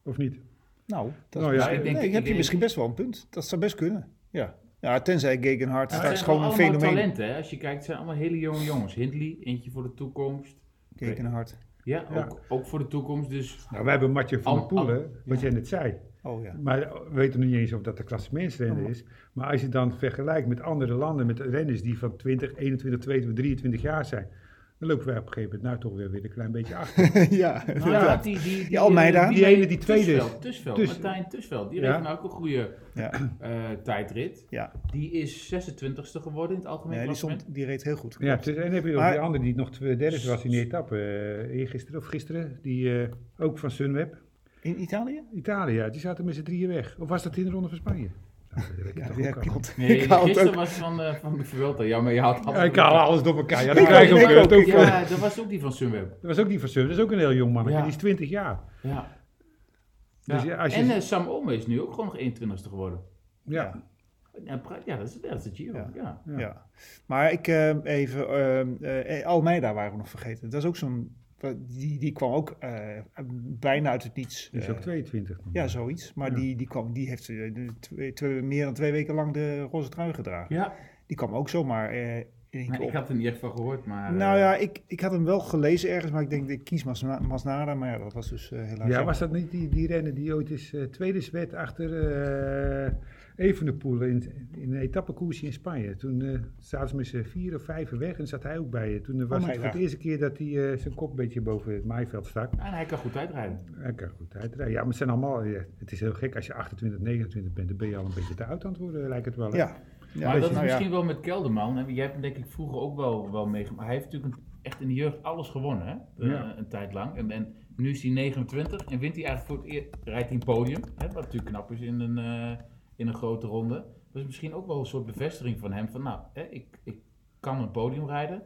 [SPEAKER 2] Of niet?
[SPEAKER 1] Nou, dat
[SPEAKER 2] Nou ja,
[SPEAKER 1] misschien-
[SPEAKER 3] ik denk-
[SPEAKER 1] nee,
[SPEAKER 3] ik
[SPEAKER 1] heb je
[SPEAKER 3] denk-
[SPEAKER 1] misschien best wel een punt. Dat zou best kunnen. Ja, ja tenzij Gegenhard
[SPEAKER 3] Het
[SPEAKER 1] straks gewoon een
[SPEAKER 3] allemaal
[SPEAKER 1] fenomeen...
[SPEAKER 3] talenten, hè? Als je kijkt, het zijn allemaal hele jonge jongens. Hindley, eentje voor de toekomst.
[SPEAKER 1] Gegenhard.
[SPEAKER 3] Ja,
[SPEAKER 2] Ja.
[SPEAKER 3] Ook, ook voor de toekomst. Dus
[SPEAKER 2] Nou, wij hebben Mathieu van der
[SPEAKER 3] Al-
[SPEAKER 2] Poel,
[SPEAKER 3] al-
[SPEAKER 2] hè, wat
[SPEAKER 3] ja.
[SPEAKER 2] jij net zei.
[SPEAKER 1] Oh ja.
[SPEAKER 2] Maar we weten nog niet eens of dat de klassementsrenner
[SPEAKER 1] Oh.
[SPEAKER 2] is. Maar als je dan vergelijkt met andere landen, met renners die van 20, 21, 22, 23 jaar zijn, dan lopen wij op een gegeven moment nou toch weer, weer een klein beetje achter. (laughs)
[SPEAKER 1] ja,
[SPEAKER 3] Nou,
[SPEAKER 1] inderdaad.
[SPEAKER 3] die, die, die,
[SPEAKER 1] Die Almeida.
[SPEAKER 2] Die ene die tweede is.
[SPEAKER 3] Tussveld, Tussveld,
[SPEAKER 2] Tuss-
[SPEAKER 3] Martijn Tussveld. Die
[SPEAKER 2] Ja.
[SPEAKER 3] reed nou ook een goede
[SPEAKER 1] Ja,
[SPEAKER 3] eh, tijdrit.
[SPEAKER 1] ja.
[SPEAKER 3] Die is 26ste geworden in het algemeen
[SPEAKER 1] Nee, die,
[SPEAKER 3] klassement.
[SPEAKER 1] stond, die reed heel goed.
[SPEAKER 2] Ja, het is- en dan heb je nog
[SPEAKER 1] Maar-
[SPEAKER 2] die andere die nog derde was in die etappe, eh eergisteren of gisteren, die eh, ook van Sunweb.
[SPEAKER 1] In Italië?
[SPEAKER 2] Italië, ja, die zaten met z'n drieën weg. Of was dat in de ronde van Spanje? Dat
[SPEAKER 1] Ja, klopt.
[SPEAKER 3] Nee, (laughs)
[SPEAKER 1] ik
[SPEAKER 3] gisteren
[SPEAKER 1] ook.
[SPEAKER 3] was van, eh van de Vuelta. Ja, maar je had
[SPEAKER 2] Ja, ik haal alles door elkaar. Ja, dan
[SPEAKER 1] Ik
[SPEAKER 2] krijg je
[SPEAKER 1] ook,
[SPEAKER 2] ook,
[SPEAKER 1] ik
[SPEAKER 2] het
[SPEAKER 1] ook.
[SPEAKER 3] Ja, dat was ook die van Sunweb.
[SPEAKER 2] Dat was ook die van Sun, dat is ook een heel jong
[SPEAKER 3] Ja.
[SPEAKER 2] die is 20 jaar.
[SPEAKER 3] Ja.
[SPEAKER 2] Dus als je-
[SPEAKER 3] En eh, Sam Ome is nu ook gewoon nog 21ste geworden.
[SPEAKER 2] Ja,
[SPEAKER 3] Ja, dat, is, dat is de Giro.
[SPEAKER 1] Ja.
[SPEAKER 3] Ja.
[SPEAKER 2] Ja.
[SPEAKER 1] Ja. Maar ik eh, even, eh, eh, Almeida waren we nog vergeten. Dat is ook zo'n, die, die kwam ook eh, bijna uit het niets.
[SPEAKER 2] die is ook
[SPEAKER 1] Eh,
[SPEAKER 2] 22.
[SPEAKER 1] ja, zoiets. Maar
[SPEAKER 2] Ja.
[SPEAKER 1] die, die, kwam, die heeft eh, de twee, twee- meer dan twee weken lang de roze trui gedragen.
[SPEAKER 3] ja.
[SPEAKER 1] Die kwam ook zomaar eh, keer
[SPEAKER 3] ik had er niet echt van gehoord, maar... eh,
[SPEAKER 1] Nou ja, ik, ik had hem wel gelezen ergens, maar ik denk, ik kies Masna- Masnada. Maar ja, dat was dus eh, helaas...
[SPEAKER 2] Ja,
[SPEAKER 1] jammer.
[SPEAKER 2] was dat niet die, die renner die ooit is eh, tweede werd achter eh Evenepoel in, in een etappekoersje in Spanje? Toen eh zaten ze met z'n vier of vijf weg en zat hij ook bij. Toen eh, was
[SPEAKER 1] Oh,
[SPEAKER 2] het
[SPEAKER 1] nee,
[SPEAKER 2] voor de eerste keer dat hij eh, zijn kop een beetje boven het maaiveld stak.
[SPEAKER 3] En hij kan goed uitrijden.
[SPEAKER 2] Hij kan goed uitrijden. Ja, maar het zijn allemaal... ja, het is heel gek, als je 28, 29 bent, dan ben je al een beetje te oud aan het worden, lijkt het wel. hè?
[SPEAKER 1] Ja. ja
[SPEAKER 3] maar dat
[SPEAKER 1] je,
[SPEAKER 3] is
[SPEAKER 1] nou ja.
[SPEAKER 3] misschien wel met Kelderman. Hè? Jij hebt hem denk ik vroeger ook wel, wel meegemaakt. Maar hij heeft natuurlijk een- echt in de jeugd alles gewonnen, hè? Eh,
[SPEAKER 2] Ja.
[SPEAKER 3] een tijd lang. En, en nu is hij 29 en wint hij eigenlijk voor het eerst, rijdt hij een podium. Hè? Wat natuurlijk knap is in een, eh, in een grote ronde. Dat is misschien ook wel een soort bevestiging van hem. Van nou, hè, ik, ik kan een podium rijden.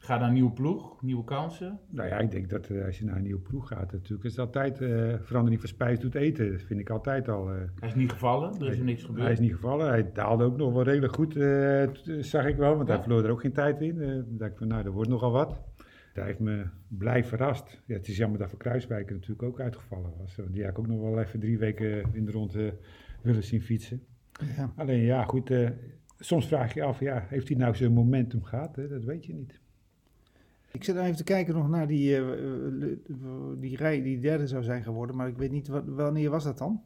[SPEAKER 3] Ga naar een nieuwe ploeg, nieuwe kansen.
[SPEAKER 2] Nou ja, ik denk dat eh, als je naar een nieuwe ploeg gaat, natuurlijk, is het altijd eh verandering van spijs doet eten. Dat vind ik altijd al. eh,
[SPEAKER 3] Hij is niet gevallen, er is hem niks gebeurd.
[SPEAKER 2] Hij is niet gevallen. Hij daalde ook nog wel redelijk goed, zag ik wel. Want
[SPEAKER 3] Ja.
[SPEAKER 2] hij verloor er ook geen tijd in. Dan dacht ik van, nou, er wordt nogal wat. Hij heeft me blij verrast. Ja, het is jammer dat Van Kruiswijk natuurlijk ook uitgevallen was. Want die had ik ook nog wel even drie weken in de ronde willen zien fietsen.
[SPEAKER 1] Ja.
[SPEAKER 2] Alleen ja, goed. eh, soms vraag je je af, ja, heeft hij nou zijn momentum gehad? Hè? Dat weet je niet.
[SPEAKER 1] Ik zit even te kijken nog naar die, eh, die rij die derde zou zijn geworden, maar ik weet niet wat, wanneer was dat dan?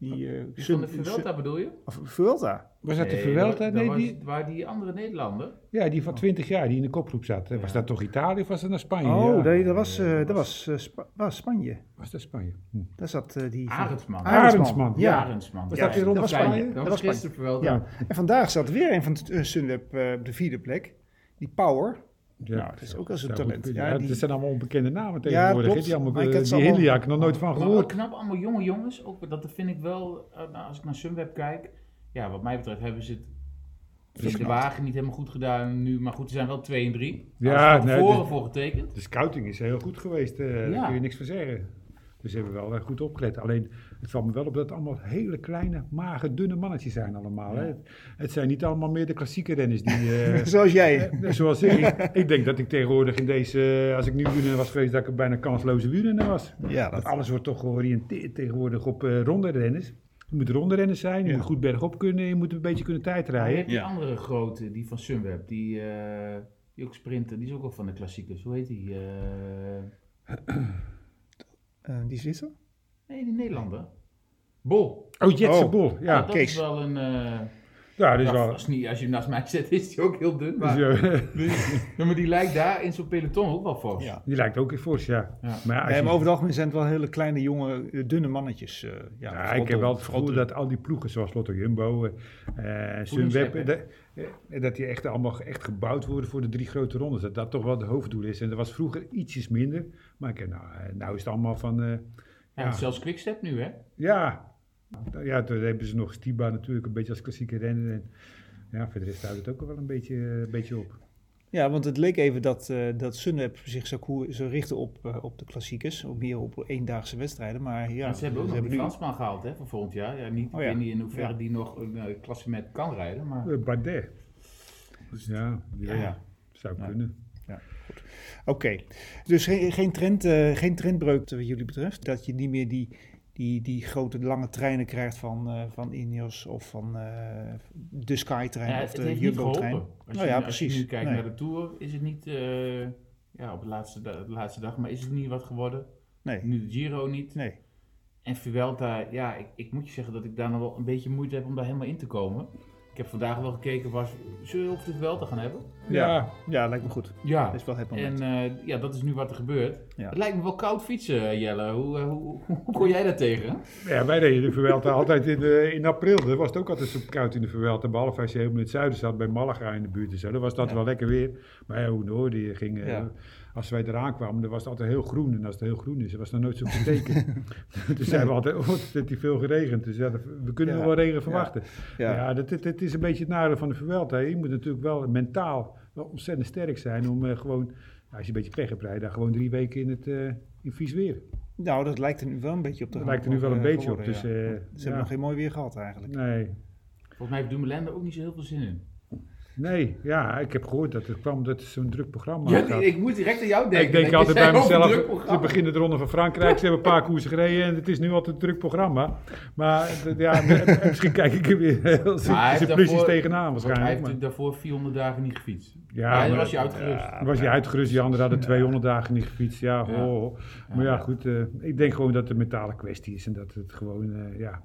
[SPEAKER 1] Die eh
[SPEAKER 3] Dus van de Vuelta bedoel je?
[SPEAKER 1] Of Vuelta.
[SPEAKER 2] Was dat de Vuelta? Nee, die,
[SPEAKER 3] was- Waar die andere Nederlander?
[SPEAKER 2] ja, die van 20 jaar, die in de kopgroep zat. Was
[SPEAKER 3] Ja.
[SPEAKER 2] dat toch Italië of was dat naar Spanje?
[SPEAKER 1] Oh,
[SPEAKER 2] Ja.
[SPEAKER 1] nee, dat was, eh,
[SPEAKER 3] dat
[SPEAKER 1] was, eh, Spa- was Spanje.
[SPEAKER 2] Was dat Spanje? Hm.
[SPEAKER 1] Daar zat eh, die...
[SPEAKER 3] Arendsman.
[SPEAKER 2] Arendsman,
[SPEAKER 1] Ja.
[SPEAKER 3] Arendsman.
[SPEAKER 2] Was
[SPEAKER 1] Ja,
[SPEAKER 2] dat weer rond
[SPEAKER 1] was
[SPEAKER 2] Spanje?
[SPEAKER 3] Dat was
[SPEAKER 1] was
[SPEAKER 3] gisteren Vuelta.
[SPEAKER 1] Ja. En vandaag zat weer een van uh, Sunweb eh, op de vierde plek. Die Power.
[SPEAKER 2] Ja,
[SPEAKER 1] Nou, dat is ook wel zo'n
[SPEAKER 2] zou goed
[SPEAKER 1] talent. Ja, die-
[SPEAKER 2] Dat zijn allemaal onbekende namen tegenwoordig. Die, allemaal,
[SPEAKER 1] ik
[SPEAKER 2] eh, die
[SPEAKER 1] allemaal-
[SPEAKER 2] nog nooit van
[SPEAKER 3] Maar
[SPEAKER 2] gehoord.
[SPEAKER 3] knap, allemaal jonge jongens. Ook, dat vind ik wel, eh, nou, als ik naar Sunweb kijk. Ja, wat mij betreft hebben ze het de wagen niet helemaal goed gedaan nu. Maar goed, ze zijn wel 2 en 3.
[SPEAKER 2] Ja, nee, de-
[SPEAKER 3] voor getekend.
[SPEAKER 2] De scouting is heel goed geweest, eh, daar kun je niks van zeggen. Dus ze hebben wel eh, goed opgelet. Alleen, het valt me wel op dat het allemaal hele kleine, magere, dunne mannetjes zijn allemaal. Hè. Het, het zijn niet allemaal meer de klassieke renners die... (laughs) eh,
[SPEAKER 1] Zoals jij.
[SPEAKER 2] eh, zoals ik. ik. Denk dat ik tegenwoordig in deze... eh, als ik nu wielrenner was geweest, dat ik een bijna kansloze wielrenner was.
[SPEAKER 1] Ja, dat,
[SPEAKER 2] alles wordt toch georiënteerd tegenwoordig op eh ronde renners. Je moet ronde renners zijn, je
[SPEAKER 1] Ja.
[SPEAKER 2] moet goed bergop kunnen, je moet een beetje kunnen
[SPEAKER 3] je
[SPEAKER 2] tijdrijden.
[SPEAKER 3] hebt die
[SPEAKER 1] Ja.
[SPEAKER 3] andere grote, die van Sunweb. Die, eh, die ook sprinten. Die is ook wel van de klassiekers. Hoe heet die? eh,
[SPEAKER 1] eh, die Zwitser?
[SPEAKER 3] Nee, die Nederlander. Bol.
[SPEAKER 2] Oh, Jetse
[SPEAKER 1] Oh.
[SPEAKER 2] Bol, ja.
[SPEAKER 3] dat
[SPEAKER 1] Kees.
[SPEAKER 3] is wel een... eh,
[SPEAKER 2] Ja, dus
[SPEAKER 3] ja,
[SPEAKER 2] wel...
[SPEAKER 3] als, niet, als je hem naast mij zet, (laughs) is die ook heel dun. (laughs)
[SPEAKER 2] dus,
[SPEAKER 3] Maar,
[SPEAKER 2] eh,
[SPEAKER 3] Ja, maar die lijkt daar in zo'n peloton ook wel fors.
[SPEAKER 1] Ja.
[SPEAKER 2] die lijkt ook in fors, ja.
[SPEAKER 3] Ja.
[SPEAKER 2] Maar ja, als
[SPEAKER 1] Nee,
[SPEAKER 2] je-
[SPEAKER 1] maar over het algemeen zijn het wel hele kleine, jonge, eh, dunne mannetjes. eh, ja,
[SPEAKER 2] Ja, ik heb wel het gevoel dat al die ploegen zoals Lotto Jumbo, eh Sunweb, dat, dat die echt allemaal echt gebouwd worden voor de drie grote rondes. Dat dat toch wel het hoofddoel is. En dat was vroeger ietsjes minder. Maar ik, nou, nou is het allemaal van, eh,
[SPEAKER 3] Ja,
[SPEAKER 2] Ja.
[SPEAKER 3] Zelfs Quickstep nu, hè?
[SPEAKER 2] ja. Ja, toen hebben ze nog Stiba natuurlijk een beetje als klassieke renner. En, ja, voor de rest houdt het ook wel een beetje, een beetje op.
[SPEAKER 1] Ja, want het leek even dat, eh dat Sunweb zich zou, richten op, eh, op de klassiekers. Op meer op eendaagse wedstrijden. Maar ja,
[SPEAKER 3] Ja, ze hebben ook nog die
[SPEAKER 1] nu-
[SPEAKER 3] Fransman gehaald, hè, voor volgend jaar. Ja, niet,
[SPEAKER 1] Oh,
[SPEAKER 3] Ik
[SPEAKER 1] ja.
[SPEAKER 3] weet niet in hoeverre
[SPEAKER 1] Ja.
[SPEAKER 3] die nog een uh, klassement kan rijden, maar...
[SPEAKER 2] Bardet. Ja, die
[SPEAKER 1] Ja.
[SPEAKER 2] zou
[SPEAKER 1] Ja. Oké, dus geen, geen, trend, eh, geen trendbreuk wat jullie betreft. Dat je niet meer die, die, die grote lange treinen krijgt van, eh, van Ineos of van eh, de Skytrein
[SPEAKER 3] Ja,
[SPEAKER 1] of de Jumbo-trein. Nou
[SPEAKER 3] je,
[SPEAKER 1] ja,
[SPEAKER 3] als je
[SPEAKER 1] precies.
[SPEAKER 3] nu kijkt
[SPEAKER 1] Nee.
[SPEAKER 3] naar de Tour, is het niet... ja, op de laatste, de laatste dag. Maar is het niet wat geworden?
[SPEAKER 1] Nee,
[SPEAKER 3] Nu de Giro niet.
[SPEAKER 1] nee.
[SPEAKER 3] En Vuelta, ja, ik, ik moet je zeggen dat ik daar nog wel een beetje moeite heb om daar helemaal in te komen. Ik heb vandaag wel gekeken, was, zullen we over de Vuelta gaan hebben?
[SPEAKER 2] Ja,
[SPEAKER 1] Ja, lijkt me goed.
[SPEAKER 3] Ja.
[SPEAKER 1] Dat is wel het moment.
[SPEAKER 3] En eh, ja, dat is nu wat er gebeurt.
[SPEAKER 1] Ja.
[SPEAKER 3] Het lijkt me wel koud fietsen, Jelle. Hoe, eh, hoe, hoe kon jij daar tegen?
[SPEAKER 2] ja, wij reden de Vuelta altijd in, de, in april. Dat was het ook altijd zo koud in de Vuelta. Behalve als je helemaal in het zuiden zat, bij Malaga in de buurt en zo. Dan was dat
[SPEAKER 3] Ja.
[SPEAKER 2] wel lekker weer. Maar ja, hoe noord die ging... eh. Als wij eraan kwamen, dan was het altijd heel groen. En als het heel groen is, dan was het nooit zo (laughs) verteken. dus (laughs) zeiden we altijd, oh, het heeft hier veel geregend. Dus ja, we kunnen
[SPEAKER 1] Ja.
[SPEAKER 2] nog wel regen verwachten.
[SPEAKER 1] Ja.
[SPEAKER 2] Ja, dat, dat, dat is een beetje het nadeel van de Vuelta. Je moet natuurlijk wel mentaal wel ontzettend sterk zijn om eh, gewoon, als je een beetje pech hebt rijden, dan gewoon drie weken in het eh, in vies weer.
[SPEAKER 1] Nou, dat lijkt er nu wel een beetje op te
[SPEAKER 2] Dat lijkt er nu wel een
[SPEAKER 1] eh,
[SPEAKER 2] beetje op. Dus,
[SPEAKER 1] ja.
[SPEAKER 2] eh,
[SPEAKER 1] Ze
[SPEAKER 2] ja.
[SPEAKER 1] hebben nog geen mooi weer gehad eigenlijk.
[SPEAKER 2] Nee.
[SPEAKER 3] Volgens mij heeft Dumoulin er ook niet zo heel veel zin in.
[SPEAKER 2] Nee, ja, ik heb gehoord dat het kwam dat het zo'n druk programma
[SPEAKER 3] Ja,
[SPEAKER 2] gaat.
[SPEAKER 3] ik moet direct aan jou denken.
[SPEAKER 2] Ik denk altijd bij mezelf, ze beginnen de Ronde van Frankrijk, ze hebben een paar koersen gereden en het is nu altijd een druk programma. Maar ja, (laughs) misschien kijk ik er weer heel
[SPEAKER 3] daarvoor-
[SPEAKER 2] tegenaan
[SPEAKER 3] Want hij
[SPEAKER 2] waarschijnlijk.
[SPEAKER 3] heeft
[SPEAKER 2] maar-
[SPEAKER 3] daarvoor 400 dagen niet gefietst.
[SPEAKER 2] Ja,
[SPEAKER 3] Ja, dan
[SPEAKER 2] maar-
[SPEAKER 3] was je uitgerust.
[SPEAKER 2] Dan was je uitgerust, die anderen hadden 200 dagen niet gefietst. Ja,
[SPEAKER 3] Ja.
[SPEAKER 2] ho, ho. Maar ja, goed, eh, ik denk gewoon dat het een mentale kwestie is en dat het gewoon, eh, ja...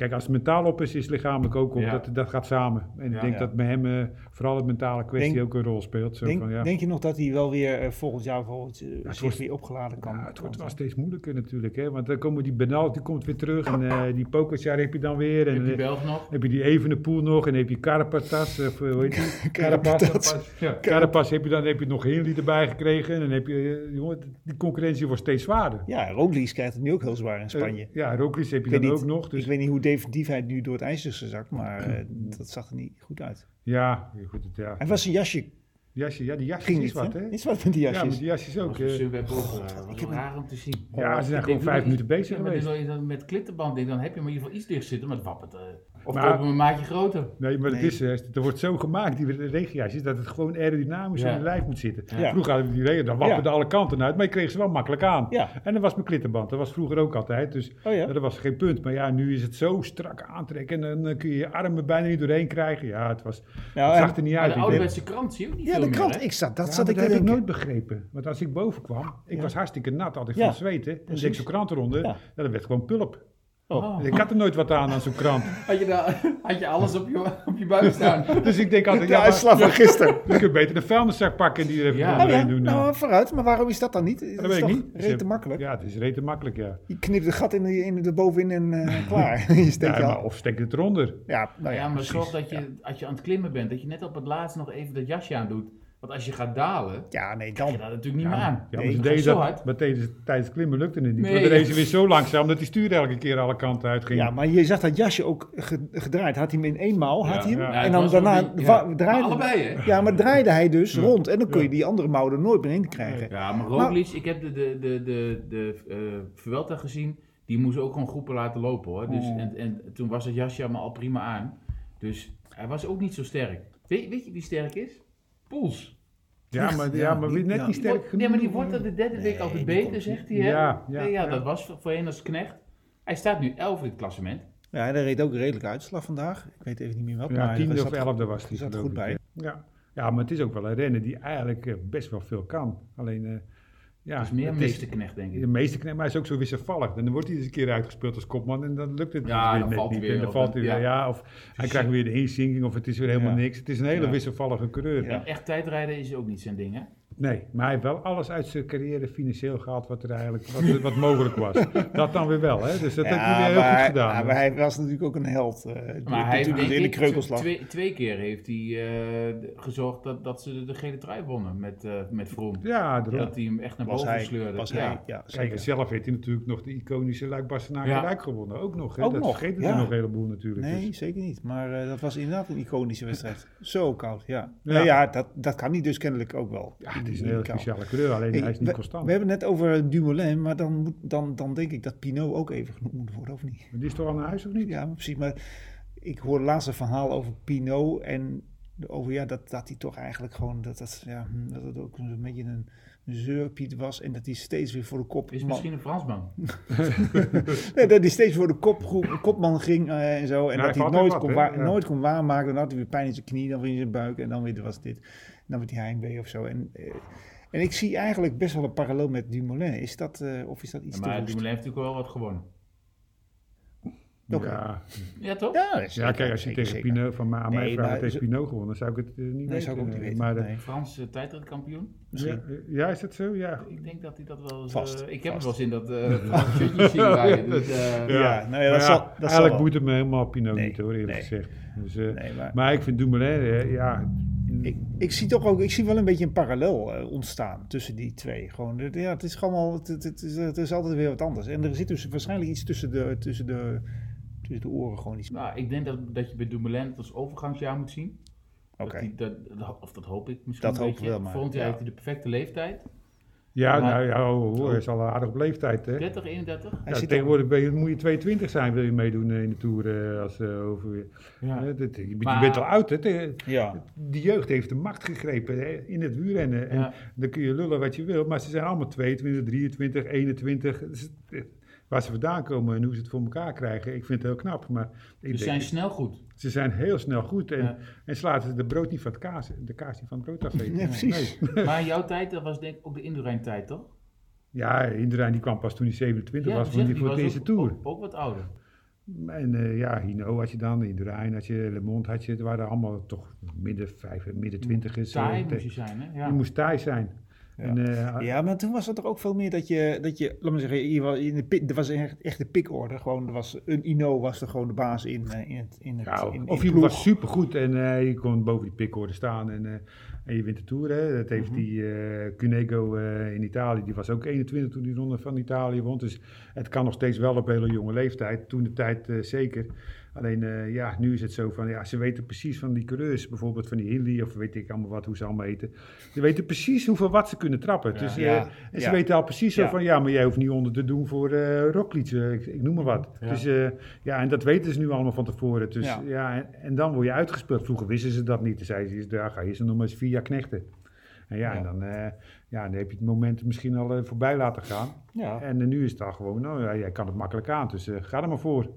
[SPEAKER 2] Kijk, als het mentaal op is, is het lichamelijk ook op.
[SPEAKER 3] Ja.
[SPEAKER 2] Dat, dat gaat samen. En ik denk
[SPEAKER 1] Ja.
[SPEAKER 2] dat bij hem eh, vooral het mentale kwestie
[SPEAKER 1] Denk-
[SPEAKER 2] ook een rol speelt. Zo
[SPEAKER 1] Denk,
[SPEAKER 2] van, ja.
[SPEAKER 1] denk je nog dat hij wel weer eh, volgend jaar bijvoorbeeld, eh,
[SPEAKER 2] wordt-
[SPEAKER 1] weer opgeladen kan?
[SPEAKER 2] Ja, het wordt wel steeds moeilijker natuurlijk, hè? want dan komen die Benal, die komt weer terug en eh, die Pogacar heb je dan weer. En
[SPEAKER 3] Heb je
[SPEAKER 2] eh,
[SPEAKER 3] Belg nog?
[SPEAKER 2] heb je die Evenepoel nog en heb je Carapatas, of eh, hoe heet die? (laughs) Carapatas. Ja, Carapas heb je dan, heb je nog Hindley erbij gekregen en dan heb je, eh, jongen, die concurrentie wordt steeds zwaarder.
[SPEAKER 1] Ja, Roglic krijgt het nu ook heel zwaar in Spanje.
[SPEAKER 2] Eh, ja, Roglic heb je
[SPEAKER 1] Ik
[SPEAKER 2] dan ook nog. Dus,
[SPEAKER 1] Ik weet niet hoe definitief hij nu door het ijs is gezakt, maar eh, dat zag er niet goed uit.
[SPEAKER 2] ja, goed, het, ja.
[SPEAKER 1] Hij was zijn jasje,
[SPEAKER 2] Jasje, ja, die jasjes
[SPEAKER 1] ging
[SPEAKER 2] is
[SPEAKER 1] niet,
[SPEAKER 2] wat,
[SPEAKER 1] hè? Is wat met die
[SPEAKER 2] Ja,
[SPEAKER 1] jasjes.
[SPEAKER 2] maar die jasjes ook.
[SPEAKER 3] Was
[SPEAKER 2] eh,
[SPEAKER 3] ook, eh, was
[SPEAKER 1] ik heb-
[SPEAKER 3] raar om te zien.
[SPEAKER 2] ja, ze zijn
[SPEAKER 3] Ik
[SPEAKER 2] gewoon
[SPEAKER 3] denk,
[SPEAKER 2] vijf minuten bezig
[SPEAKER 3] Ja, maar
[SPEAKER 2] geweest.
[SPEAKER 3] dan met klittenband, denk, dan heb je maar in ieder geval iets dicht zitten, maar het wappert. Of
[SPEAKER 2] Maar-
[SPEAKER 3] kopen we een maatje groter.
[SPEAKER 2] Nee, maar het is, eh, er wordt zo gemaakt, die regenjasjes, dat het gewoon aerodynamisch
[SPEAKER 3] Ja.
[SPEAKER 2] in je lijf moet zitten.
[SPEAKER 1] Ja.
[SPEAKER 2] Vroeger hadden we die regen, dan wapperden alle kanten uit, maar je kreeg ze wel makkelijk aan.
[SPEAKER 1] Ja.
[SPEAKER 2] En dat was mijn klittenband, dat was vroeger ook altijd, dus
[SPEAKER 1] Oh ja?
[SPEAKER 2] dat was geen punt. Maar ja, nu is het zo strak aantrekken en dan eh, kun je je armen bijna niet doorheen krijgen. Ja, het, was,
[SPEAKER 1] Nou,
[SPEAKER 2] het zag er niet
[SPEAKER 3] Maar
[SPEAKER 2] uit.
[SPEAKER 3] de
[SPEAKER 2] Ik
[SPEAKER 3] ouderwetse krant zie je ook niet
[SPEAKER 1] ja,
[SPEAKER 3] veel
[SPEAKER 1] de krant, ik zat, dat
[SPEAKER 2] Ja,
[SPEAKER 1] zat ik
[SPEAKER 2] dat heb ik nooit begrepen. Want als ik boven kwam, ik
[SPEAKER 1] Ja.
[SPEAKER 2] was hartstikke nat, altijd
[SPEAKER 1] Ja,
[SPEAKER 2] van zweten. En dan ik zo'n krant eronder,
[SPEAKER 1] Ja.
[SPEAKER 2] ja. dat werd gewoon pulp.
[SPEAKER 1] Oh.
[SPEAKER 2] Ik had er nooit wat aan aan zo'n krant.
[SPEAKER 3] Had je, had je alles op je, op je buik staan? (laughs)
[SPEAKER 2] Dus ik denk altijd,
[SPEAKER 1] De
[SPEAKER 2] ja, maar,
[SPEAKER 1] uitslag van gisteren.
[SPEAKER 2] je kunt beter de vuilniszak pakken en die er even
[SPEAKER 3] Ja.
[SPEAKER 1] Oh ja,
[SPEAKER 2] doorheen doen.
[SPEAKER 1] nou vooruit, maar waarom is dat dan niet? Dat,
[SPEAKER 2] dat
[SPEAKER 1] is
[SPEAKER 2] weet ik
[SPEAKER 1] toch
[SPEAKER 2] niet.
[SPEAKER 1] Rete makkelijk.
[SPEAKER 2] Ja, het is rete makkelijk, ja.
[SPEAKER 1] Je knipt een gat in de, in de bovenin en eh, (laughs) klaar. (laughs) je steekt
[SPEAKER 2] ja maar of steek het eronder.
[SPEAKER 1] Ja, nou
[SPEAKER 3] ja,
[SPEAKER 1] ja,
[SPEAKER 3] maar
[SPEAKER 1] precies.
[SPEAKER 3] zorg dat je, als je aan het klimmen bent, dat je net op het laatst nog even dat jasje aan doet. Want als je gaat dalen,
[SPEAKER 1] Ja, nee,
[SPEAKER 3] krijg je
[SPEAKER 1] dan.
[SPEAKER 3] dat natuurlijk niet
[SPEAKER 2] Ja,
[SPEAKER 3] meer aan.
[SPEAKER 2] Ja, maar
[SPEAKER 1] Nee,
[SPEAKER 3] zo
[SPEAKER 2] dat,
[SPEAKER 3] hard.
[SPEAKER 2] maar tijdens, tijdens het klimmen lukte het niet.
[SPEAKER 3] Nee.
[SPEAKER 2] Want dan reed ze weer zo langzaam dat die stuur elke keer alle kanten uitging.
[SPEAKER 1] Ja, maar je zag dat jasje ook ge- gedraaid. Had hij hem in eenmaal, had
[SPEAKER 3] Ja,
[SPEAKER 1] hij hem.
[SPEAKER 2] ja.
[SPEAKER 1] En dan daarna.
[SPEAKER 3] Maar
[SPEAKER 1] draaide
[SPEAKER 3] allebei, hè?
[SPEAKER 1] Ja, maar draaide hij dus
[SPEAKER 2] Ja.
[SPEAKER 1] rond. En dan kon je
[SPEAKER 2] Ja.
[SPEAKER 1] die andere mouw er nooit meer in krijgen.
[SPEAKER 3] Ja, maar Roglic, ik heb de, de, de, de, de eh, Vuelta gezien, die moest ook gewoon groepen laten lopen hoor. Dus,
[SPEAKER 1] Mm.
[SPEAKER 3] en, en toen was het jasje allemaal al prima aan. Dus hij was ook niet zo sterk. Weet, weet je wie sterk is? Poels.
[SPEAKER 2] Ja, maar, ja,
[SPEAKER 1] Ja,
[SPEAKER 2] maar
[SPEAKER 1] die-
[SPEAKER 2] weer net
[SPEAKER 1] ja.
[SPEAKER 2] niet sterk genoeg.
[SPEAKER 3] Nee, maar die wordt er de derde week
[SPEAKER 1] Nee,
[SPEAKER 3] altijd beter, zegt hij. Hè?
[SPEAKER 2] Ja, ja,
[SPEAKER 3] Nee, ja,
[SPEAKER 2] ja.
[SPEAKER 3] dat was voor- voorheen als knecht. Hij staat nu 11 in het klassement.
[SPEAKER 1] Ja, hij reed ook een redelijke uitslag vandaag. Ik weet even niet meer wat.
[SPEAKER 2] Ja,
[SPEAKER 1] maar
[SPEAKER 2] tiende
[SPEAKER 1] hij
[SPEAKER 2] of
[SPEAKER 1] zat-
[SPEAKER 2] elfde was die.
[SPEAKER 1] zat goed bij.
[SPEAKER 2] Ja. ja, maar het is ook wel een renner die eigenlijk eh, best wel veel kan. Alleen, eh, ja,
[SPEAKER 3] dat is meer meesterknecht, denk ik.
[SPEAKER 2] De meeste knecht, maar hij is ook zo wisselvallig. En dan wordt hij eens een keer uitgespeeld als kopman en dan lukt het
[SPEAKER 3] Ja,
[SPEAKER 2] weer
[SPEAKER 3] dan
[SPEAKER 2] net
[SPEAKER 3] valt
[SPEAKER 2] niet.
[SPEAKER 3] weer
[SPEAKER 2] en dan valt hij
[SPEAKER 3] Ja.
[SPEAKER 2] weer, ja. Of hij krijgt weer de inzinking of het is weer helemaal
[SPEAKER 1] Ja.
[SPEAKER 2] niks. Het is een hele
[SPEAKER 1] Ja.
[SPEAKER 2] wisselvallige coureur.
[SPEAKER 1] Ja.
[SPEAKER 3] En echt tijdrijden is ook niet zijn ding, hè?
[SPEAKER 2] Nee, maar hij heeft wel alles uit zijn carrière financieel gehaald wat er eigenlijk wat, wat mogelijk was. (laughs) Dat dan weer wel, hè? Dus dat
[SPEAKER 1] Ja,
[SPEAKER 2] heeft hij weer heel
[SPEAKER 1] maar,
[SPEAKER 2] goed gedaan.
[SPEAKER 1] ja, maar hij was natuurlijk ook een held. eh,
[SPEAKER 3] Maar hij heeft
[SPEAKER 1] de
[SPEAKER 3] denk
[SPEAKER 1] hele
[SPEAKER 3] ik
[SPEAKER 1] kreukelslag.
[SPEAKER 3] twee, twee keer heeft hij eh, de- gezorgd dat, dat ze de, de gele trui wonnen met, eh met Vroom.
[SPEAKER 2] ja, daarom.
[SPEAKER 3] Dat hij hem echt naar
[SPEAKER 1] was
[SPEAKER 3] boven
[SPEAKER 1] hij,
[SPEAKER 3] sleurde.
[SPEAKER 1] was
[SPEAKER 3] ja.
[SPEAKER 1] hij, ja,
[SPEAKER 2] Kijk, zelf heeft hij natuurlijk nog de iconische Luik Bastenaken
[SPEAKER 3] Ja.
[SPEAKER 2] Luik gewonnen. Ook nog, hè?
[SPEAKER 1] Ook
[SPEAKER 2] dat
[SPEAKER 1] nog,
[SPEAKER 2] vergeten
[SPEAKER 1] ja.
[SPEAKER 2] er nog een heleboel natuurlijk.
[SPEAKER 1] Nee,
[SPEAKER 2] Dus-
[SPEAKER 1] zeker niet. Maar eh, dat was inderdaad een iconische wedstrijd. (laughs) Zo koud, ja.
[SPEAKER 2] Ja.
[SPEAKER 1] Ja, ja dat, dat kan hij dus kennelijk ook wel.
[SPEAKER 2] Het is een hele speciale kleur, alleen
[SPEAKER 1] Hey,
[SPEAKER 2] hij is niet
[SPEAKER 1] we,
[SPEAKER 2] constant.
[SPEAKER 1] we hebben het net over Dumoulin, maar dan, moet, dan, dan denk ik dat Pinot ook even genoemd moet worden, of niet?
[SPEAKER 2] Maar die is toch al naar huis of niet?
[SPEAKER 1] Ja, precies. Maar ik hoorde laatst een verhaal over Pinot en over ja, dat, dat hij toch eigenlijk gewoon, dat, dat, ja, hm, dat het ook een beetje een zeurpiet was en dat hij steeds weer voor de kop...
[SPEAKER 3] Is misschien een Fransman. (laughs)
[SPEAKER 1] Nee, dat hij steeds voor de kop, kopman ging eh, en zo. En dat
[SPEAKER 2] hij
[SPEAKER 1] het nooit kon,
[SPEAKER 2] wat, hè?
[SPEAKER 1] wa-
[SPEAKER 2] Ja.
[SPEAKER 1] nooit kon waarmaken. Dan had hij weer pijn in zijn knie, dan weer in zijn buik en dan weer was dit. Dan werd hij heimwee of zo. En, eh, En ik zie eigenlijk best wel een parallel met Dumoulin. Is dat, eh, of is dat iets
[SPEAKER 3] Ja,
[SPEAKER 1] te
[SPEAKER 3] maar
[SPEAKER 1] woest?
[SPEAKER 3] Dumoulin heeft natuurlijk wel wat gewonnen.
[SPEAKER 2] Ja,
[SPEAKER 3] Ja, toch?
[SPEAKER 1] Ja,
[SPEAKER 2] ja, kijk, als je
[SPEAKER 1] zeker,
[SPEAKER 2] tegen. Pinot van mij aan mij
[SPEAKER 1] Nee,
[SPEAKER 2] vraagt,
[SPEAKER 1] zo-
[SPEAKER 2] Pinot gewonnen, dan zou ik het eh, niet
[SPEAKER 1] Nee,
[SPEAKER 2] weten.
[SPEAKER 1] zou ik ook niet
[SPEAKER 2] eh,
[SPEAKER 1] weten.
[SPEAKER 2] Maar, eh,
[SPEAKER 1] nee.
[SPEAKER 3] Frans uh, tijdritkampioen.
[SPEAKER 1] Misschien.
[SPEAKER 2] Ja, ja, is dat zo? Ja.
[SPEAKER 3] Ik denk dat hij dat wel eens...
[SPEAKER 1] Vast,
[SPEAKER 3] eh, ik heb
[SPEAKER 1] vast.
[SPEAKER 3] hem wel eens in dat (laughs) uh, zien rijden. Dus, eh,
[SPEAKER 1] Ja, nou ja, dat zal- dat zal
[SPEAKER 2] eigenlijk boeit het me helemaal Pinot
[SPEAKER 1] Nee,
[SPEAKER 2] niet hoor, eerlijk
[SPEAKER 1] nee.
[SPEAKER 2] gezegd. Dus, eh,
[SPEAKER 1] Nee, maar
[SPEAKER 2] Maar ik vind Dumoulin, eh, ja...
[SPEAKER 1] ik, ik zie toch ook, ik zie wel een beetje een parallel eh, ontstaan tussen die twee. Gewoon, het- ja, het is gewoon het, het, het is, het is altijd weer wat anders. En er zit dus waarschijnlijk iets tussen de, tussen de, tussen de oren gewoon iets.
[SPEAKER 3] nou, ik denk dat, dat je bij Dumoulin het als overgangsjaar moet zien.
[SPEAKER 1] Oké.
[SPEAKER 3] Dat dat, dat- of dat hoop ik misschien
[SPEAKER 1] Dat we
[SPEAKER 3] beetje.
[SPEAKER 1] wel, maar,
[SPEAKER 3] Volgend jaar
[SPEAKER 1] ja.
[SPEAKER 3] heeft hij de perfecte leeftijd.
[SPEAKER 2] Ja,
[SPEAKER 3] Maar-
[SPEAKER 2] nou ja, oh, hoor, hij is al aardig op leeftijd, hè?
[SPEAKER 3] 30, 31.
[SPEAKER 1] Hij
[SPEAKER 2] Ja,
[SPEAKER 1] zit
[SPEAKER 2] tegenwoordig ben je, moet je 22 zijn, wil je meedoen eh, in de Tour eh, als eh, overweer.
[SPEAKER 3] Ja.
[SPEAKER 2] Je, bent-
[SPEAKER 3] Maar-
[SPEAKER 2] je bent al oud, hè? Te-
[SPEAKER 1] Ja,
[SPEAKER 2] Die jeugd heeft de macht gegrepen hè, in het wielrennen. En
[SPEAKER 3] Ja.
[SPEAKER 2] dan kun je lullen wat je wil, maar ze zijn allemaal 22, 23, 21. Dus, eh, waar ze vandaan komen en hoe ze het voor elkaar krijgen, ik vind het heel knap. Maar ik
[SPEAKER 3] Ze
[SPEAKER 2] denk,
[SPEAKER 3] zijn snel goed.
[SPEAKER 2] ze zijn heel snel goed en,
[SPEAKER 3] Ja.
[SPEAKER 2] en slaat de brood niet van het kaas, de kaas niet van het brood afeten. (laughs)
[SPEAKER 1] Ja, precies.
[SPEAKER 2] Nee.
[SPEAKER 3] Maar jouw tijd, dat was denk ik ook de Indurain tijd, toch?
[SPEAKER 2] Ja, Inderdaad, die kwam pas toen hij 27 was,
[SPEAKER 3] zeg,
[SPEAKER 2] voor, die, voor
[SPEAKER 3] was
[SPEAKER 2] de eerste
[SPEAKER 3] ook,
[SPEAKER 2] Tour.
[SPEAKER 3] Ook, ook wat ouder.
[SPEAKER 2] En eh, ja, Hino had je dan, Indurain had je, Le Monde had je, het waren allemaal toch midden vijf, midden twintigers. eh,
[SPEAKER 3] Taai
[SPEAKER 2] te-
[SPEAKER 3] moest je zijn, hè? Ja.
[SPEAKER 2] Je moest taai zijn.
[SPEAKER 1] Ja.
[SPEAKER 2] En, eh,
[SPEAKER 1] ja, maar toen was het er ook veel meer dat je, dat je laat maar zeggen, in de pit, er was echt, echt de pickorde. Gewoon, er was een Ino was er gewoon de baas in, eh, in het, in het in, in
[SPEAKER 2] of je
[SPEAKER 1] ploeg.
[SPEAKER 2] was supergoed en eh, je kon boven die pickorde staan en, en je wint de Tour. Hè. Dat heeft
[SPEAKER 3] Mhm.
[SPEAKER 2] die Cunego in Italië, die was ook 21 toen die ronde van Italië won. Dus het kan nog steeds wel op hele jonge leeftijd. Toen de tijd zeker. Alleen ja, ja, nu is het zo van, ja, ze weten precies van die coureurs, bijvoorbeeld van die Hilly of weet ik allemaal wat, hoe ze allemaal eten. Ze weten precies hoeveel watt ze kunnen trappen.
[SPEAKER 3] Ja.
[SPEAKER 2] Dus, eh,
[SPEAKER 1] Ja,
[SPEAKER 2] en ze
[SPEAKER 1] ja.
[SPEAKER 2] weten al precies zo
[SPEAKER 1] Ja.
[SPEAKER 2] van, ja, maar jij hoeft niet onder te doen voor eh eh, ik, ik noem maar wat.
[SPEAKER 3] Ja.
[SPEAKER 2] Dus eh, ja, en dat weten ze nu allemaal van tevoren. Dus
[SPEAKER 1] Ja.
[SPEAKER 2] ja, en, en dan word je uitgespeeld. Vroeger wisten ze dat niet. Toen zeiden ze, ja, ga je ze nog maar eens vier jaar knechten. En ja,
[SPEAKER 1] Ja.
[SPEAKER 2] en dan, eh, ja, dan heb je het moment misschien al eh, voorbij laten gaan.
[SPEAKER 1] Ja.
[SPEAKER 2] En eh, nu is het al gewoon, nou ja, jij kan het makkelijk aan, dus eh, ga er maar voor.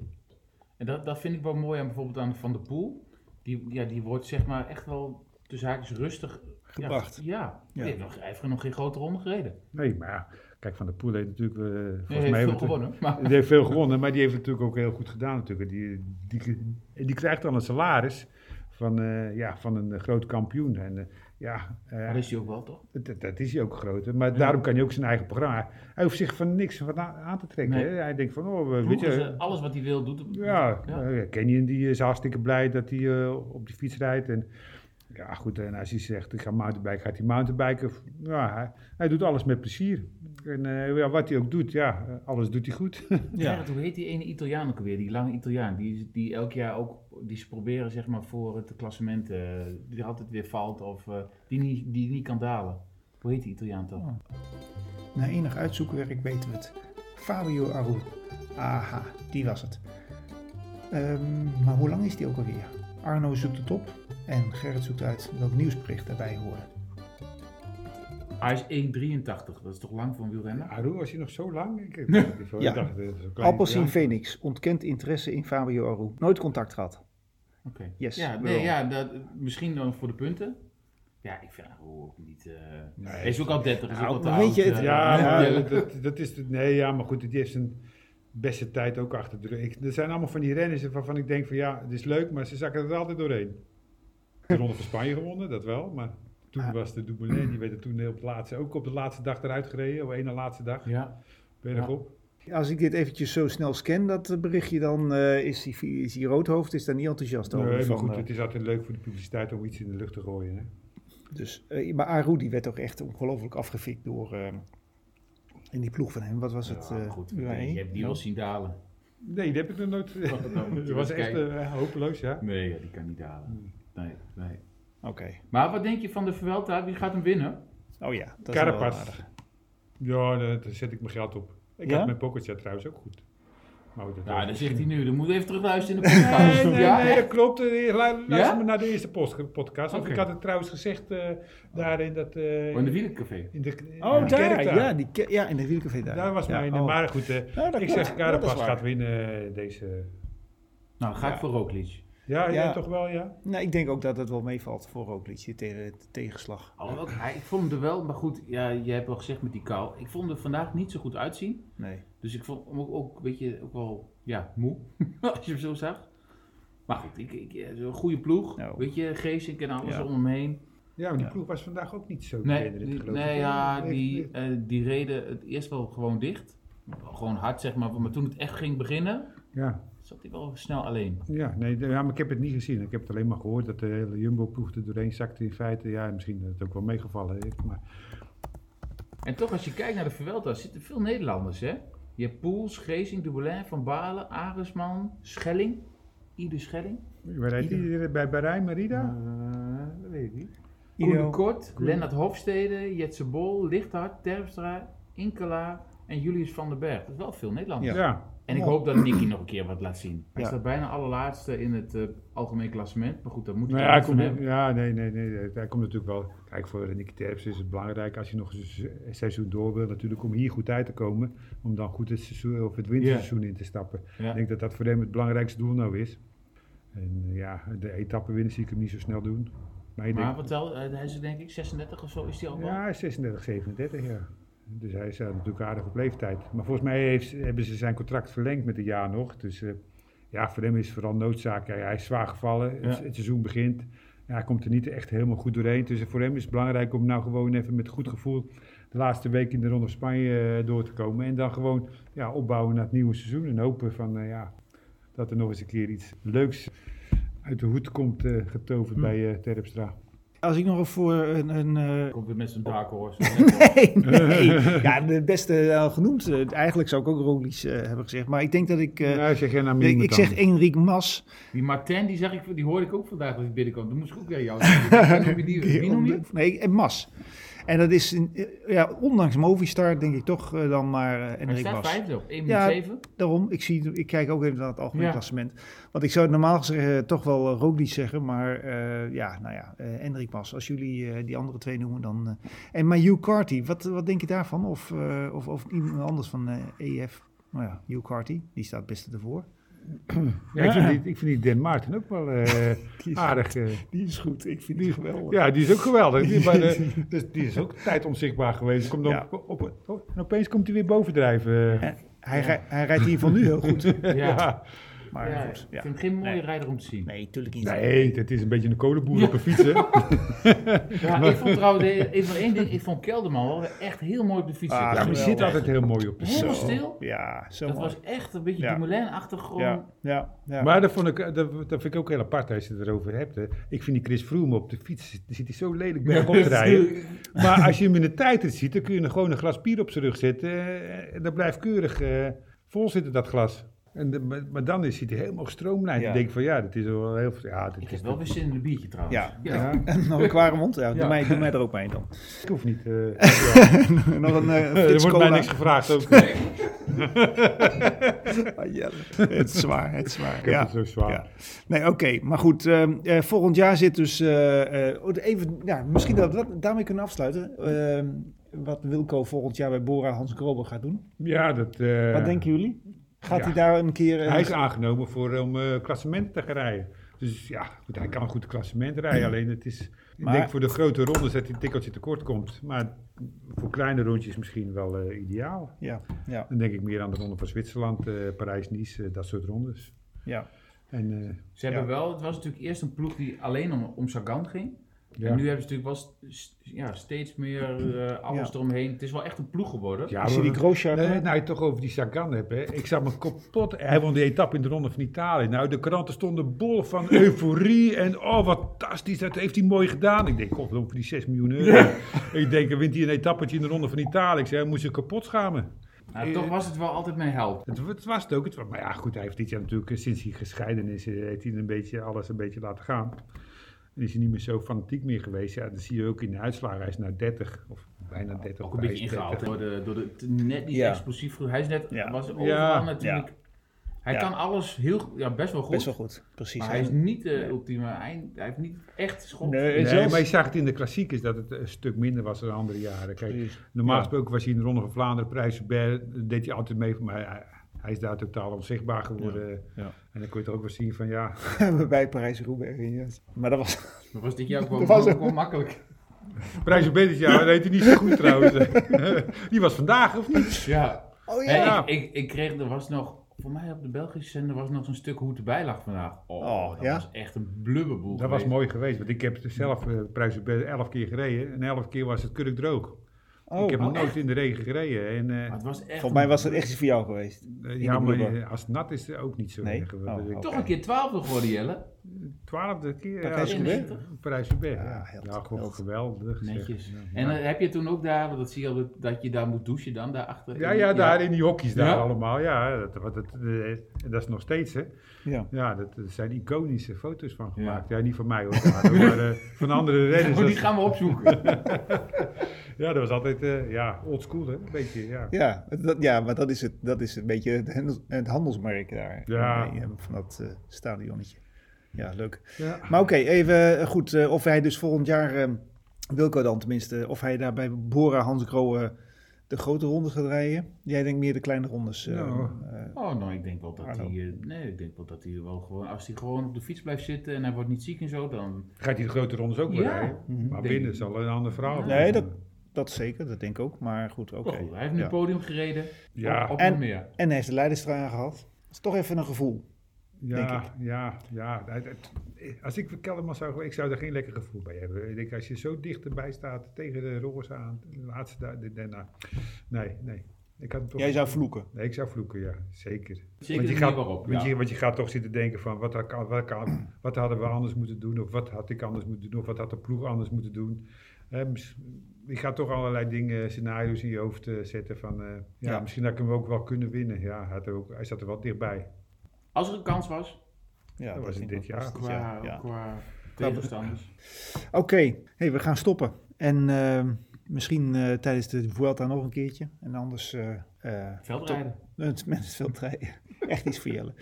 [SPEAKER 3] En dat, dat vind ik wel mooi aan bijvoorbeeld aan Van de Poel. Die, ja, die wordt zeg maar echt wel tussen haakjes rustig
[SPEAKER 1] Gebracht.
[SPEAKER 3] Ja, ja. Heeft nog, hij heeft nog geen grote ronde gereden.
[SPEAKER 2] Nee, maar ja, kijk, Van der Poel heeft natuurlijk, eh, volgens
[SPEAKER 3] Hij
[SPEAKER 2] mij
[SPEAKER 3] heeft veel
[SPEAKER 2] heeft
[SPEAKER 3] gewonnen. Maar,
[SPEAKER 2] Die heeft veel gewonnen, maar die heeft natuurlijk ook heel goed gedaan natuurlijk. Die, die, die krijgt dan een salaris van, eh, ja, van een groot kampioen. En eh, ja, eh,
[SPEAKER 3] dat is hij ook wel, toch?
[SPEAKER 2] dat, dat is hij ook groot. Maar daarom kan hij ook zijn eigen programma. Hij hoeft zich van niks van aan te trekken.
[SPEAKER 3] Nee.
[SPEAKER 2] Hij denkt van, oh, weet
[SPEAKER 3] Ploegen
[SPEAKER 2] je...
[SPEAKER 3] ze alles wat hij wil, doet.
[SPEAKER 2] Ja,
[SPEAKER 3] Ja.
[SPEAKER 2] eh, Kenyon die is hartstikke blij dat hij eh, op die fiets rijdt. En ja, goed, en als hij zegt ik ga mountainbiken, gaat hij mountainbiken. Ja, hij, hij doet alles met plezier. En eh, ja, wat hij ook doet, ja, alles doet hij goed. (laughs)
[SPEAKER 3] Ja. hoe heet die ene Italiaan ook alweer? Die lange Italiaan. Die, die elk jaar ook, die ze proberen zeg maar voor het klassement, eh, die altijd weer valt of eh, die, niet, die niet kan dalen. Hoe heet die Italiaan toch?
[SPEAKER 1] Oh. Na enig uitzoekwerk weten we het. Fabio Aru. Aha, die was het. Ehm, maar hoe lang is die ook alweer? Arno zoekt het op en Gerrit zoekt uit welk nieuwsbericht daarbij hoorde.
[SPEAKER 3] Hij is 1,83. Dat is toch lang voor een wielrenner?
[SPEAKER 2] Aru, was hij nog zo lang? Ik, (laughs)
[SPEAKER 1] Ja.
[SPEAKER 2] dacht, eh,
[SPEAKER 1] Appelsien
[SPEAKER 2] ja.
[SPEAKER 1] Phoenix ontkent interesse in Fabio Aru. Nooit contact gehad.
[SPEAKER 3] Oké.
[SPEAKER 1] Yes,
[SPEAKER 3] Ja, nee, ja dat, misschien dan voor de punten. Ja, ik vind ook niet. eh
[SPEAKER 2] Nee.
[SPEAKER 3] hij is ook al 30. Is
[SPEAKER 1] Nou,
[SPEAKER 3] ook al te
[SPEAKER 1] maar weet
[SPEAKER 3] oud,
[SPEAKER 1] je, het-
[SPEAKER 3] eh,
[SPEAKER 2] Ja, (laughs) dat- dat, is het. Nee, ja, maar goed, die heeft zijn beste tijd ook achter de rug. Ik- Er zijn allemaal van die renners waarvan ik denk van ja, het is leuk, maar ze zakken er altijd doorheen. (laughs) De Ronde van Spanje gewonnen, dat wel, maar toen
[SPEAKER 1] Ah.
[SPEAKER 2] was de Dumoulin, die werd er toen op de laatste, ook op de laatste dag eruit gereden, op één na laatste dag,
[SPEAKER 3] Ja.
[SPEAKER 2] bergop.
[SPEAKER 1] Als ik dit eventjes zo snel scan, dat berichtje, dan eh, is, die, is die roodhoofd is daar niet enthousiast over.
[SPEAKER 2] Nee, maar
[SPEAKER 1] van,
[SPEAKER 2] goed,
[SPEAKER 1] eh,
[SPEAKER 2] het is altijd leuk voor de publiciteit om iets in de lucht te gooien. Hè?
[SPEAKER 1] dus, eh, maar Aru die werd ook echt ongelooflijk afgefikt door in die ploeg van hem. Wat was het?
[SPEAKER 3] Ja,
[SPEAKER 1] eh,
[SPEAKER 3] goed. Je hebt die wel zien dalen.
[SPEAKER 2] Nee, dat heb ik nog nooit. (laughs)
[SPEAKER 3] nou, (laughs)
[SPEAKER 2] dat was echt eh, hopeloos, ja.
[SPEAKER 3] Nee, ja, die kan niet dalen. Nee, nee.
[SPEAKER 1] Oké.
[SPEAKER 3] Maar wat denk je van de Vuelta? Wie gaat hem winnen?
[SPEAKER 1] Oh ja, dat is wel
[SPEAKER 2] Carapaz.
[SPEAKER 1] aardig.
[SPEAKER 2] Ja, daar, daar zet ik mijn geld op. Ik
[SPEAKER 1] Ja?
[SPEAKER 2] had mijn pocketchat trouwens ook goed. Maar goed, dat
[SPEAKER 3] Nou, zegt hij nu. Dan moet je even terugluisteren in de podcast.
[SPEAKER 2] Nee, nee,
[SPEAKER 3] ja?
[SPEAKER 2] nee, dat klopt. Eh, lu- Luister
[SPEAKER 3] Ja?
[SPEAKER 2] maar naar de eerste post- podcast. Ik had het trouwens gezegd eh, daar in dat... eh,
[SPEAKER 3] Oh, in de wielercafé.
[SPEAKER 2] in de,
[SPEAKER 1] Oh,
[SPEAKER 2] de
[SPEAKER 1] daar, ja, die, ja, in de wielcafé daar.
[SPEAKER 2] Daar was
[SPEAKER 1] ja,
[SPEAKER 2] mijn...
[SPEAKER 1] oh.
[SPEAKER 2] Maar goed, eh,
[SPEAKER 1] Ja, dat
[SPEAKER 2] ik
[SPEAKER 1] klopt.
[SPEAKER 2] zeg
[SPEAKER 1] Ja, waar.
[SPEAKER 2] gaat winnen deze...
[SPEAKER 3] Nou, ga ik
[SPEAKER 1] Ja.
[SPEAKER 3] voor Roglic.
[SPEAKER 2] Ja, ja.
[SPEAKER 1] Ja.
[SPEAKER 2] toch wel, ja?
[SPEAKER 1] Nou, ik denk ook dat het wel meevalt voor Roglic, tegen de tegenslag.
[SPEAKER 3] Alhoewel, hij, ik vond hem er wel, maar goed, ja, jij hebt al gezegd met die kou. Ik vond hem er vandaag niet zo goed uitzien.
[SPEAKER 1] Nee.
[SPEAKER 3] Dus ik vond hem ook, ook weet je, ook wel, ja, moe. (laughs) als je hem zo zag. Maar goed, ik, ik, ja, zo'n goede ploeg.
[SPEAKER 1] Nou.
[SPEAKER 3] Weet je, Geesink en alles
[SPEAKER 1] Ja.
[SPEAKER 3] om hem heen.
[SPEAKER 2] Ja, maar die
[SPEAKER 1] Ja.
[SPEAKER 2] ploeg was vandaag ook niet zo
[SPEAKER 3] Nee, die,
[SPEAKER 2] geloof
[SPEAKER 3] nee
[SPEAKER 2] ik.
[SPEAKER 3] ja, die, eh, die reden het eerst wel gewoon dicht. Gewoon hard, zeg maar. Maar toen het echt ging beginnen,
[SPEAKER 2] Ja,
[SPEAKER 3] zat hij wel snel alleen.
[SPEAKER 2] ja, nee, ja, maar ik heb het niet gezien. Ik heb het alleen maar gehoord dat de hele Jumbo-ploeg er doorheen zakte in feite. Ja, misschien is het ook wel meegevallen. hè, Maar
[SPEAKER 3] En toch, als je kijkt naar de Vuelta, zitten veel Nederlanders, hè? Je hebt Poels, Dumoulin, Van Balen, Aresman, Schelling. Ieder Schelling.
[SPEAKER 2] waar rijdt hij bij Bahrein, Merida?
[SPEAKER 3] Eh, dat weet ik niet.
[SPEAKER 1] Ido.
[SPEAKER 3] Koen Kort, Lennart Hofstede, Jetse Bol, Lichthart, Terpstra, Inkelaar en Julius van den Berg. Dat is wel veel Nederlanders.
[SPEAKER 2] Ja.
[SPEAKER 3] En ik
[SPEAKER 1] Ja.
[SPEAKER 3] hoop dat Nicky nog een keer wat laat zien. Hij
[SPEAKER 1] Ja.
[SPEAKER 3] staat bijna allerlaatste in het eh, algemeen klassement. Maar goed, dat moet hij
[SPEAKER 2] ja, komt,
[SPEAKER 3] hebben.
[SPEAKER 2] ja, nee, nee, nee. Hij komt natuurlijk wel. Kijk, voor Nicky Terps is het belangrijk als je nog een se- een seizoen door wil, natuurlijk om hier goed uit te komen. Om dan goed het, seizoen, of het winterseizoen in te stappen.
[SPEAKER 3] Ja.
[SPEAKER 2] Ik denk dat dat voor hem het belangrijkste doel nou is. En eh, ja, de etappe winnen zie ik hem niet zo snel doen. Maar
[SPEAKER 3] Maar
[SPEAKER 2] denk,
[SPEAKER 3] vertel, eh, hij is denk ik 36 of zo, is hij al wel?
[SPEAKER 2] ja, hij is 36, 37 jaar. Dus hij is eh, natuurlijk aardig op leeftijd. Maar volgens mij heeft, hebben ze zijn contract verlengd met een jaar nog. Dus eh, ja, voor hem is het vooral noodzaak. Ja, hij is zwaar gevallen. Het,
[SPEAKER 3] Ja.
[SPEAKER 2] het seizoen begint. Ja, hij komt er niet echt helemaal goed doorheen. Dus voor hem is het belangrijk om nou gewoon even met goed gevoel de laatste week in de Ronde van Spanje eh, door te komen. En dan gewoon ja, opbouwen naar het nieuwe seizoen. En hopen van, ja, dat er nog eens een keer iets leuks uit de hoed komt getoverd
[SPEAKER 1] Hm.
[SPEAKER 2] bij Terpstra.
[SPEAKER 1] Als ik nog voor een... een eh,
[SPEAKER 3] Komt weer met zijn dark horse. (laughs)
[SPEAKER 1] nee, (laughs) nee. Ja, de beste al genoemd. Eh, Eigenlijk zou ik ook Roglic eh, hebben gezegd. Maar ik denk dat ik... eh,
[SPEAKER 2] nou, zeg jij nou
[SPEAKER 1] ik, zeg. Enric Mas.
[SPEAKER 3] Die Martin, die, zag ik, die hoorde ik ook vandaag als ik binnenkwam. Dan moest ik ook weer jou (laughs) zeggen. Wie noem je?
[SPEAKER 1] Nee, Mas. En dat is, ja, ondanks Movistar denk ik toch eh, dan maar eh,
[SPEAKER 3] Hij
[SPEAKER 1] Enric
[SPEAKER 3] staat vijfde op 1
[SPEAKER 1] Ja.
[SPEAKER 3] minuut 7.
[SPEAKER 1] Daarom, ik, zie, ik kijk ook even naar het algemeen
[SPEAKER 3] Ja.
[SPEAKER 1] klassement. Want ik zou normaal gezegd eh, toch wel uh, Roglic zeggen, maar ja, nou ja, Enric Mas. Als jullie die andere twee noemen, dan... En maar Hugh Carty, wat, wat denk je daarvan? Of, of, of iemand anders van EF? Nou ja, Hugh Carty, die staat het beste ervoor.
[SPEAKER 2] Ja, ik, vind die, ik vind die Dan Maarten ook wel eh, (laughs)
[SPEAKER 1] Die is,
[SPEAKER 2] aardig. eh.
[SPEAKER 1] die is goed, ik vind die geweldig.
[SPEAKER 2] ja, die is ook geweldig. Die, bij de, (laughs) dus die is ook tijd onzichtbaar geweest. Komt
[SPEAKER 1] Ja.
[SPEAKER 2] op, op, op- en opeens komt hij weer bovendrijven.
[SPEAKER 1] En hij, hij rijdt in ieder geval nu heel goed. (laughs)
[SPEAKER 3] Ja.
[SPEAKER 1] Maar
[SPEAKER 3] Ja,
[SPEAKER 1] goed,
[SPEAKER 3] ik vind hem geen mooie
[SPEAKER 1] Nee.
[SPEAKER 3] rijder om te zien.
[SPEAKER 1] Nee, natuurlijk niet.
[SPEAKER 2] Nee, dat is een beetje een kolenboer
[SPEAKER 3] Ja.
[SPEAKER 2] op een fiets. hè. (laughs)
[SPEAKER 3] Ja, (laughs) ik vond trouwens, eh, even één ding, ik vond Kelderman wel echt heel mooi op de fiets
[SPEAKER 1] Ah,
[SPEAKER 3] zitten.
[SPEAKER 2] Maar die zit altijd heel mooi op de fiets.
[SPEAKER 3] Helemaal
[SPEAKER 1] Zo.
[SPEAKER 3] stil.
[SPEAKER 1] Ja, zo
[SPEAKER 3] Dat
[SPEAKER 1] mooi.
[SPEAKER 3] was echt een beetje
[SPEAKER 1] Ja.
[SPEAKER 3] Dumoulin-achtig gewoon.
[SPEAKER 1] Ja, ja, ja.
[SPEAKER 2] Maar dat, vond ik, dat, dat vind ik ook heel apart als je het erover hebt. Hè. Ik vind die Chris Froome op de fiets, die zit hij zo lelijk bergop te rijden. Maar als je hem in de tijd ziet, dan kun je er gewoon een glas bier op zijn rug zetten. eh, En dat blijft keurig eh, vol zitten, dat glas. En de- maar, maar dan is, hij helemaal gestroomlijnd.
[SPEAKER 1] Ja.
[SPEAKER 2] Ik denk van ja, dat is wel heel... Ja, dit
[SPEAKER 3] Ik
[SPEAKER 2] is
[SPEAKER 3] heb wel weer zin in een biertje trouwens.
[SPEAKER 1] Ja.
[SPEAKER 2] Ja,
[SPEAKER 1] En nog een kware mond? Ja, doe. Mij, doe mij er ook mee dan.
[SPEAKER 2] ik hoef niet. eh, (laughs) (laughs)
[SPEAKER 1] nog een eh
[SPEAKER 2] er wordt mij niks gevraagd ook. (laughs)
[SPEAKER 1] Ah, ja. Het is zwaar, het is zwaar.
[SPEAKER 2] Ik heb
[SPEAKER 1] Ja.
[SPEAKER 2] het zo zwaar.
[SPEAKER 1] Ja. Nee, oké. Maar goed, ehm, eh, volgend jaar zit dus... eh, eh, oh, even, ja, misschien dat we dat daarmee kunnen afsluiten. Ehm, wat Wilco volgend jaar bij Bora Hans Grober gaat doen.
[SPEAKER 2] Ja, dat... eh,
[SPEAKER 1] Wat denken jullie? Gaat
[SPEAKER 2] ja.
[SPEAKER 1] hij daar een keer... eh,
[SPEAKER 2] Hij is aangenomen voor, om eh klassementen te gaan rijden. Dus ja, goed, hij kan goed klassement rijden. Alleen het is, ik denk voor de grote rondes dat hij een tikkeltje tekort komt. Maar voor kleine rondjes misschien wel eh, ideaal.
[SPEAKER 1] Ja, ja,
[SPEAKER 2] Dan denk ik meer aan de ronde van Zwitserland, eh, Parijs-Nice, eh, dat soort rondes.
[SPEAKER 1] ja.
[SPEAKER 2] En eh,
[SPEAKER 3] Ze hebben
[SPEAKER 1] Ja.
[SPEAKER 3] wel, het was natuurlijk eerst een ploeg die alleen om, om Sagan ging.
[SPEAKER 2] Ja.
[SPEAKER 3] En nu hebben ze natuurlijk wel st- st- ja, steeds meer eh, alles
[SPEAKER 1] Ja.
[SPEAKER 3] eromheen. Het is wel echt een ploeg geworden.
[SPEAKER 2] Ja,
[SPEAKER 1] Als je
[SPEAKER 2] maar-
[SPEAKER 1] die Grosjean...
[SPEAKER 2] Nee, nou, je het toch over die Sagan hebt, hè. Ik zag me kapot. Hij won die etappe in de Ronde van Italië. Nou, de kranten stonden bol van euforie. En oh, wat fantastisch, dat heeft hij mooi gedaan. Ik denk, god, voor die 6 miljoen euro. Ik denk, wint hij een etappetje in de Ronde van Italië. Ik zei, hij moest zich kapot schamen.
[SPEAKER 3] Nou, toch was het wel altijd mijn held.
[SPEAKER 2] Het, het was het ook. Het was, maar ja, goed, hij heeft dit jaar natuurlijk, eh, sinds hij gescheiden is, eh, heeft hij een beetje, alles een beetje laten gaan. En is hij niet meer zo fanatiek meer geweest. Ja, dat zie je ook in de uitslagen. Hij is naar 30, of bijna 30.
[SPEAKER 3] Ook een beetje ingehaald
[SPEAKER 2] 30.
[SPEAKER 3] door de, door de net niet
[SPEAKER 1] Ja.
[SPEAKER 3] explosief. genoeg. Hij is net,
[SPEAKER 1] Ja.
[SPEAKER 3] was overal
[SPEAKER 2] Ja.
[SPEAKER 3] natuurlijk. Hij
[SPEAKER 1] Ja.
[SPEAKER 3] kan alles heel, ja, best wel goed.
[SPEAKER 1] Best wel goed, precies.
[SPEAKER 3] Maar hij is niet de ultieme. Hij, hij heeft niet echt schot.
[SPEAKER 1] Nee,
[SPEAKER 2] Nee,
[SPEAKER 1] zelfs-
[SPEAKER 2] maar je zag het in de klassiekers dat het een stuk minder was dan andere jaren. Kijk, normaal
[SPEAKER 1] Ja.
[SPEAKER 2] gesproken was hij in de Ronde van Vlaanderen, Prijs deed hij altijd mee. Maar hij, is daar totaal onzichtbaar geworden.
[SPEAKER 1] Ja.
[SPEAKER 2] En dan kon je toch ook wel zien van ja, (laughs)
[SPEAKER 1] bij Parijs-Roubaix. yes. Maar dat was...
[SPEAKER 3] Maar was dit jaar (laughs) ook wel,
[SPEAKER 1] Dat was
[SPEAKER 3] wel makkelijk?
[SPEAKER 2] prijs op dit jaar, dat heet hij niet zo goed trouwens. (laughs) Die was vandaag of niet?
[SPEAKER 3] Ja.
[SPEAKER 1] Oh
[SPEAKER 3] Hey,
[SPEAKER 2] Ja.
[SPEAKER 3] ik, ik, ik kreeg, er was nog, voor mij op de Belgische zender was nog zo'n stuk hoe het erbij lag vandaag. Oh,
[SPEAKER 1] Oh,
[SPEAKER 3] dat
[SPEAKER 1] ja?
[SPEAKER 3] was echt een blubberboel
[SPEAKER 2] Dat was mooi geweest, want ik heb zelf uh, prijs op elf keer gereden. En elf keer was het kurk droog.
[SPEAKER 1] Oh,
[SPEAKER 2] ik heb nog
[SPEAKER 3] oh,
[SPEAKER 2] nooit in de regen gereden. En, eh,
[SPEAKER 3] Maar het was echt
[SPEAKER 1] Volgens mij was dat echt iets voor jou geweest.
[SPEAKER 2] eh, ja, maar eh, als het nat is, ook niet zo
[SPEAKER 1] Nee?
[SPEAKER 2] erg.
[SPEAKER 1] Oh, oh.
[SPEAKER 3] Toch een keer twaalfde geworden, Jelle.
[SPEAKER 2] Twaalfde keer.
[SPEAKER 1] Parijs-Roubaix?
[SPEAKER 2] Ja, Parijs-Roubaix.
[SPEAKER 1] Ja,
[SPEAKER 2] gewoon geweldig.
[SPEAKER 3] Netjes.
[SPEAKER 2] Ja,
[SPEAKER 3] En heb je toen ook daar, want dat zie je al, dat je daar moet douchen dan, daarachter?
[SPEAKER 2] Ja, ja, daar in die hokjes daar
[SPEAKER 3] Ja.
[SPEAKER 2] allemaal. Ja, dat, wat het, eh, dat is nog steeds, hè.
[SPEAKER 1] Ja.
[SPEAKER 2] Ja, dat, er zijn iconische foto's van gemaakt. Ja, niet van mij hoor, (laughs) maar eh, van andere renners.
[SPEAKER 3] Oh, die
[SPEAKER 2] Dat-
[SPEAKER 3] gaan we opzoeken. (laughs)
[SPEAKER 2] ja, dat was altijd, eh, ja, oldschool hè, een beetje, ja.
[SPEAKER 1] Ja, dat, ja, maar dat is, het, dat is een beetje het, handels- het handelsmerk daar.
[SPEAKER 2] Ja.
[SPEAKER 1] Nee, eh, Van dat eh, stadionnetje. Ja, leuk.
[SPEAKER 2] ja.
[SPEAKER 1] Maar oké, even goed. eh, of hij dus volgend jaar, eh, Wilco dan tenminste, of hij daar bij Bora Hans Grohe de grote rondes gaat rijden. Jij denkt meer de kleine rondes. eh,
[SPEAKER 2] Nou.
[SPEAKER 3] Oh, nou, ik denk wel dat hij, eh, nee, ik denk wel dat hij wel gewoon, als hij gewoon op de fiets blijft zitten en hij wordt niet ziek en zo, dan...
[SPEAKER 2] Gaat hij de grote rondes ook wel
[SPEAKER 3] Ja.
[SPEAKER 2] rijden?
[SPEAKER 1] mhm.
[SPEAKER 2] Maar binnen zal een ander verhaal.
[SPEAKER 3] Nee,
[SPEAKER 1] dat, dat zeker, dat denk ik ook. Maar goed, oké.
[SPEAKER 3] Oh, hij heeft nu
[SPEAKER 1] Ja.
[SPEAKER 3] het podium gereden.
[SPEAKER 2] Ja.
[SPEAKER 3] Op, op
[SPEAKER 1] En-
[SPEAKER 3] meer.
[SPEAKER 1] En hij heeft de leiderstrui aangehad. Dat is toch even een gevoel. denk
[SPEAKER 2] Ja, ja, ja. Als ik Kelderman zou, ik zou er geen lekker gevoel bij hebben. Ik denk, als je zo dichterbij staat tegen de roze aan, de laatste daar, daarna. Nee, nee. Ik had toch
[SPEAKER 1] Jij zou vloeken.
[SPEAKER 2] Nee, ik zou vloeken, ja, zeker.
[SPEAKER 3] Zeker
[SPEAKER 2] want, je gaat,
[SPEAKER 3] waarop,
[SPEAKER 2] want,
[SPEAKER 3] ja.
[SPEAKER 2] je, want je gaat toch zitten denken van, wat, had- wat, wat hadden we anders moeten doen? Of wat had ik anders moeten doen? Of wat had de ploeg anders moeten doen? Hè, je gaat toch allerlei dingen, scenario's in je hoofd eh, zetten van, eh, ja,
[SPEAKER 1] Ja.
[SPEAKER 2] misschien had ik hem ook wel kunnen winnen. Ja, hij, ook, hij zat er wel dichtbij.
[SPEAKER 3] Als er een kans was,
[SPEAKER 1] Ja,
[SPEAKER 2] Dat was
[SPEAKER 1] ik
[SPEAKER 2] dit jaar.
[SPEAKER 1] Dat
[SPEAKER 3] qua,
[SPEAKER 1] ja.
[SPEAKER 3] qua tegenstanders. (laughs)
[SPEAKER 1] Oké, hey, we gaan stoppen. En eh, misschien eh, tijdens de Vuelta nog een keertje. En anders eh, eh,
[SPEAKER 3] Veldrijden.
[SPEAKER 1] met, met het veldrijden. (laughs) Echt iets voor Jelle.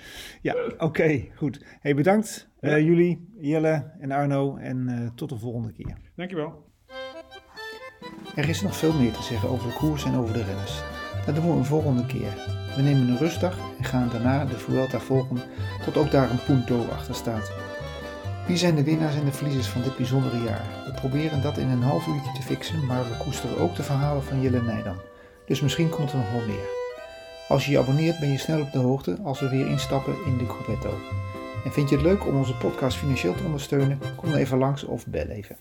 [SPEAKER 1] Ja, oké, goed. Hey, bedankt eh, jullie, Jelle en Arno. En eh, tot de volgende keer.
[SPEAKER 2] Dankjewel.
[SPEAKER 1] Er is nog veel meer te zeggen over de koers en over de renners. Dat doen we een volgende keer. We nemen een rustdag en gaan daarna de Vuelta volgen tot ook daar een punto achter staat. Wie zijn de winnaars en de verliezers van dit bijzondere jaar? We proberen dat in een half uurtje te fixen, maar we koesteren ook de verhalen van Jelle Nijdam. Dus misschien komt er nog wel meer. Als je je abonneert ben je snel op de hoogte als we weer instappen in de Gruppetto. En vind je het leuk om onze podcast financieel te ondersteunen? Kom dan even langs of bel even.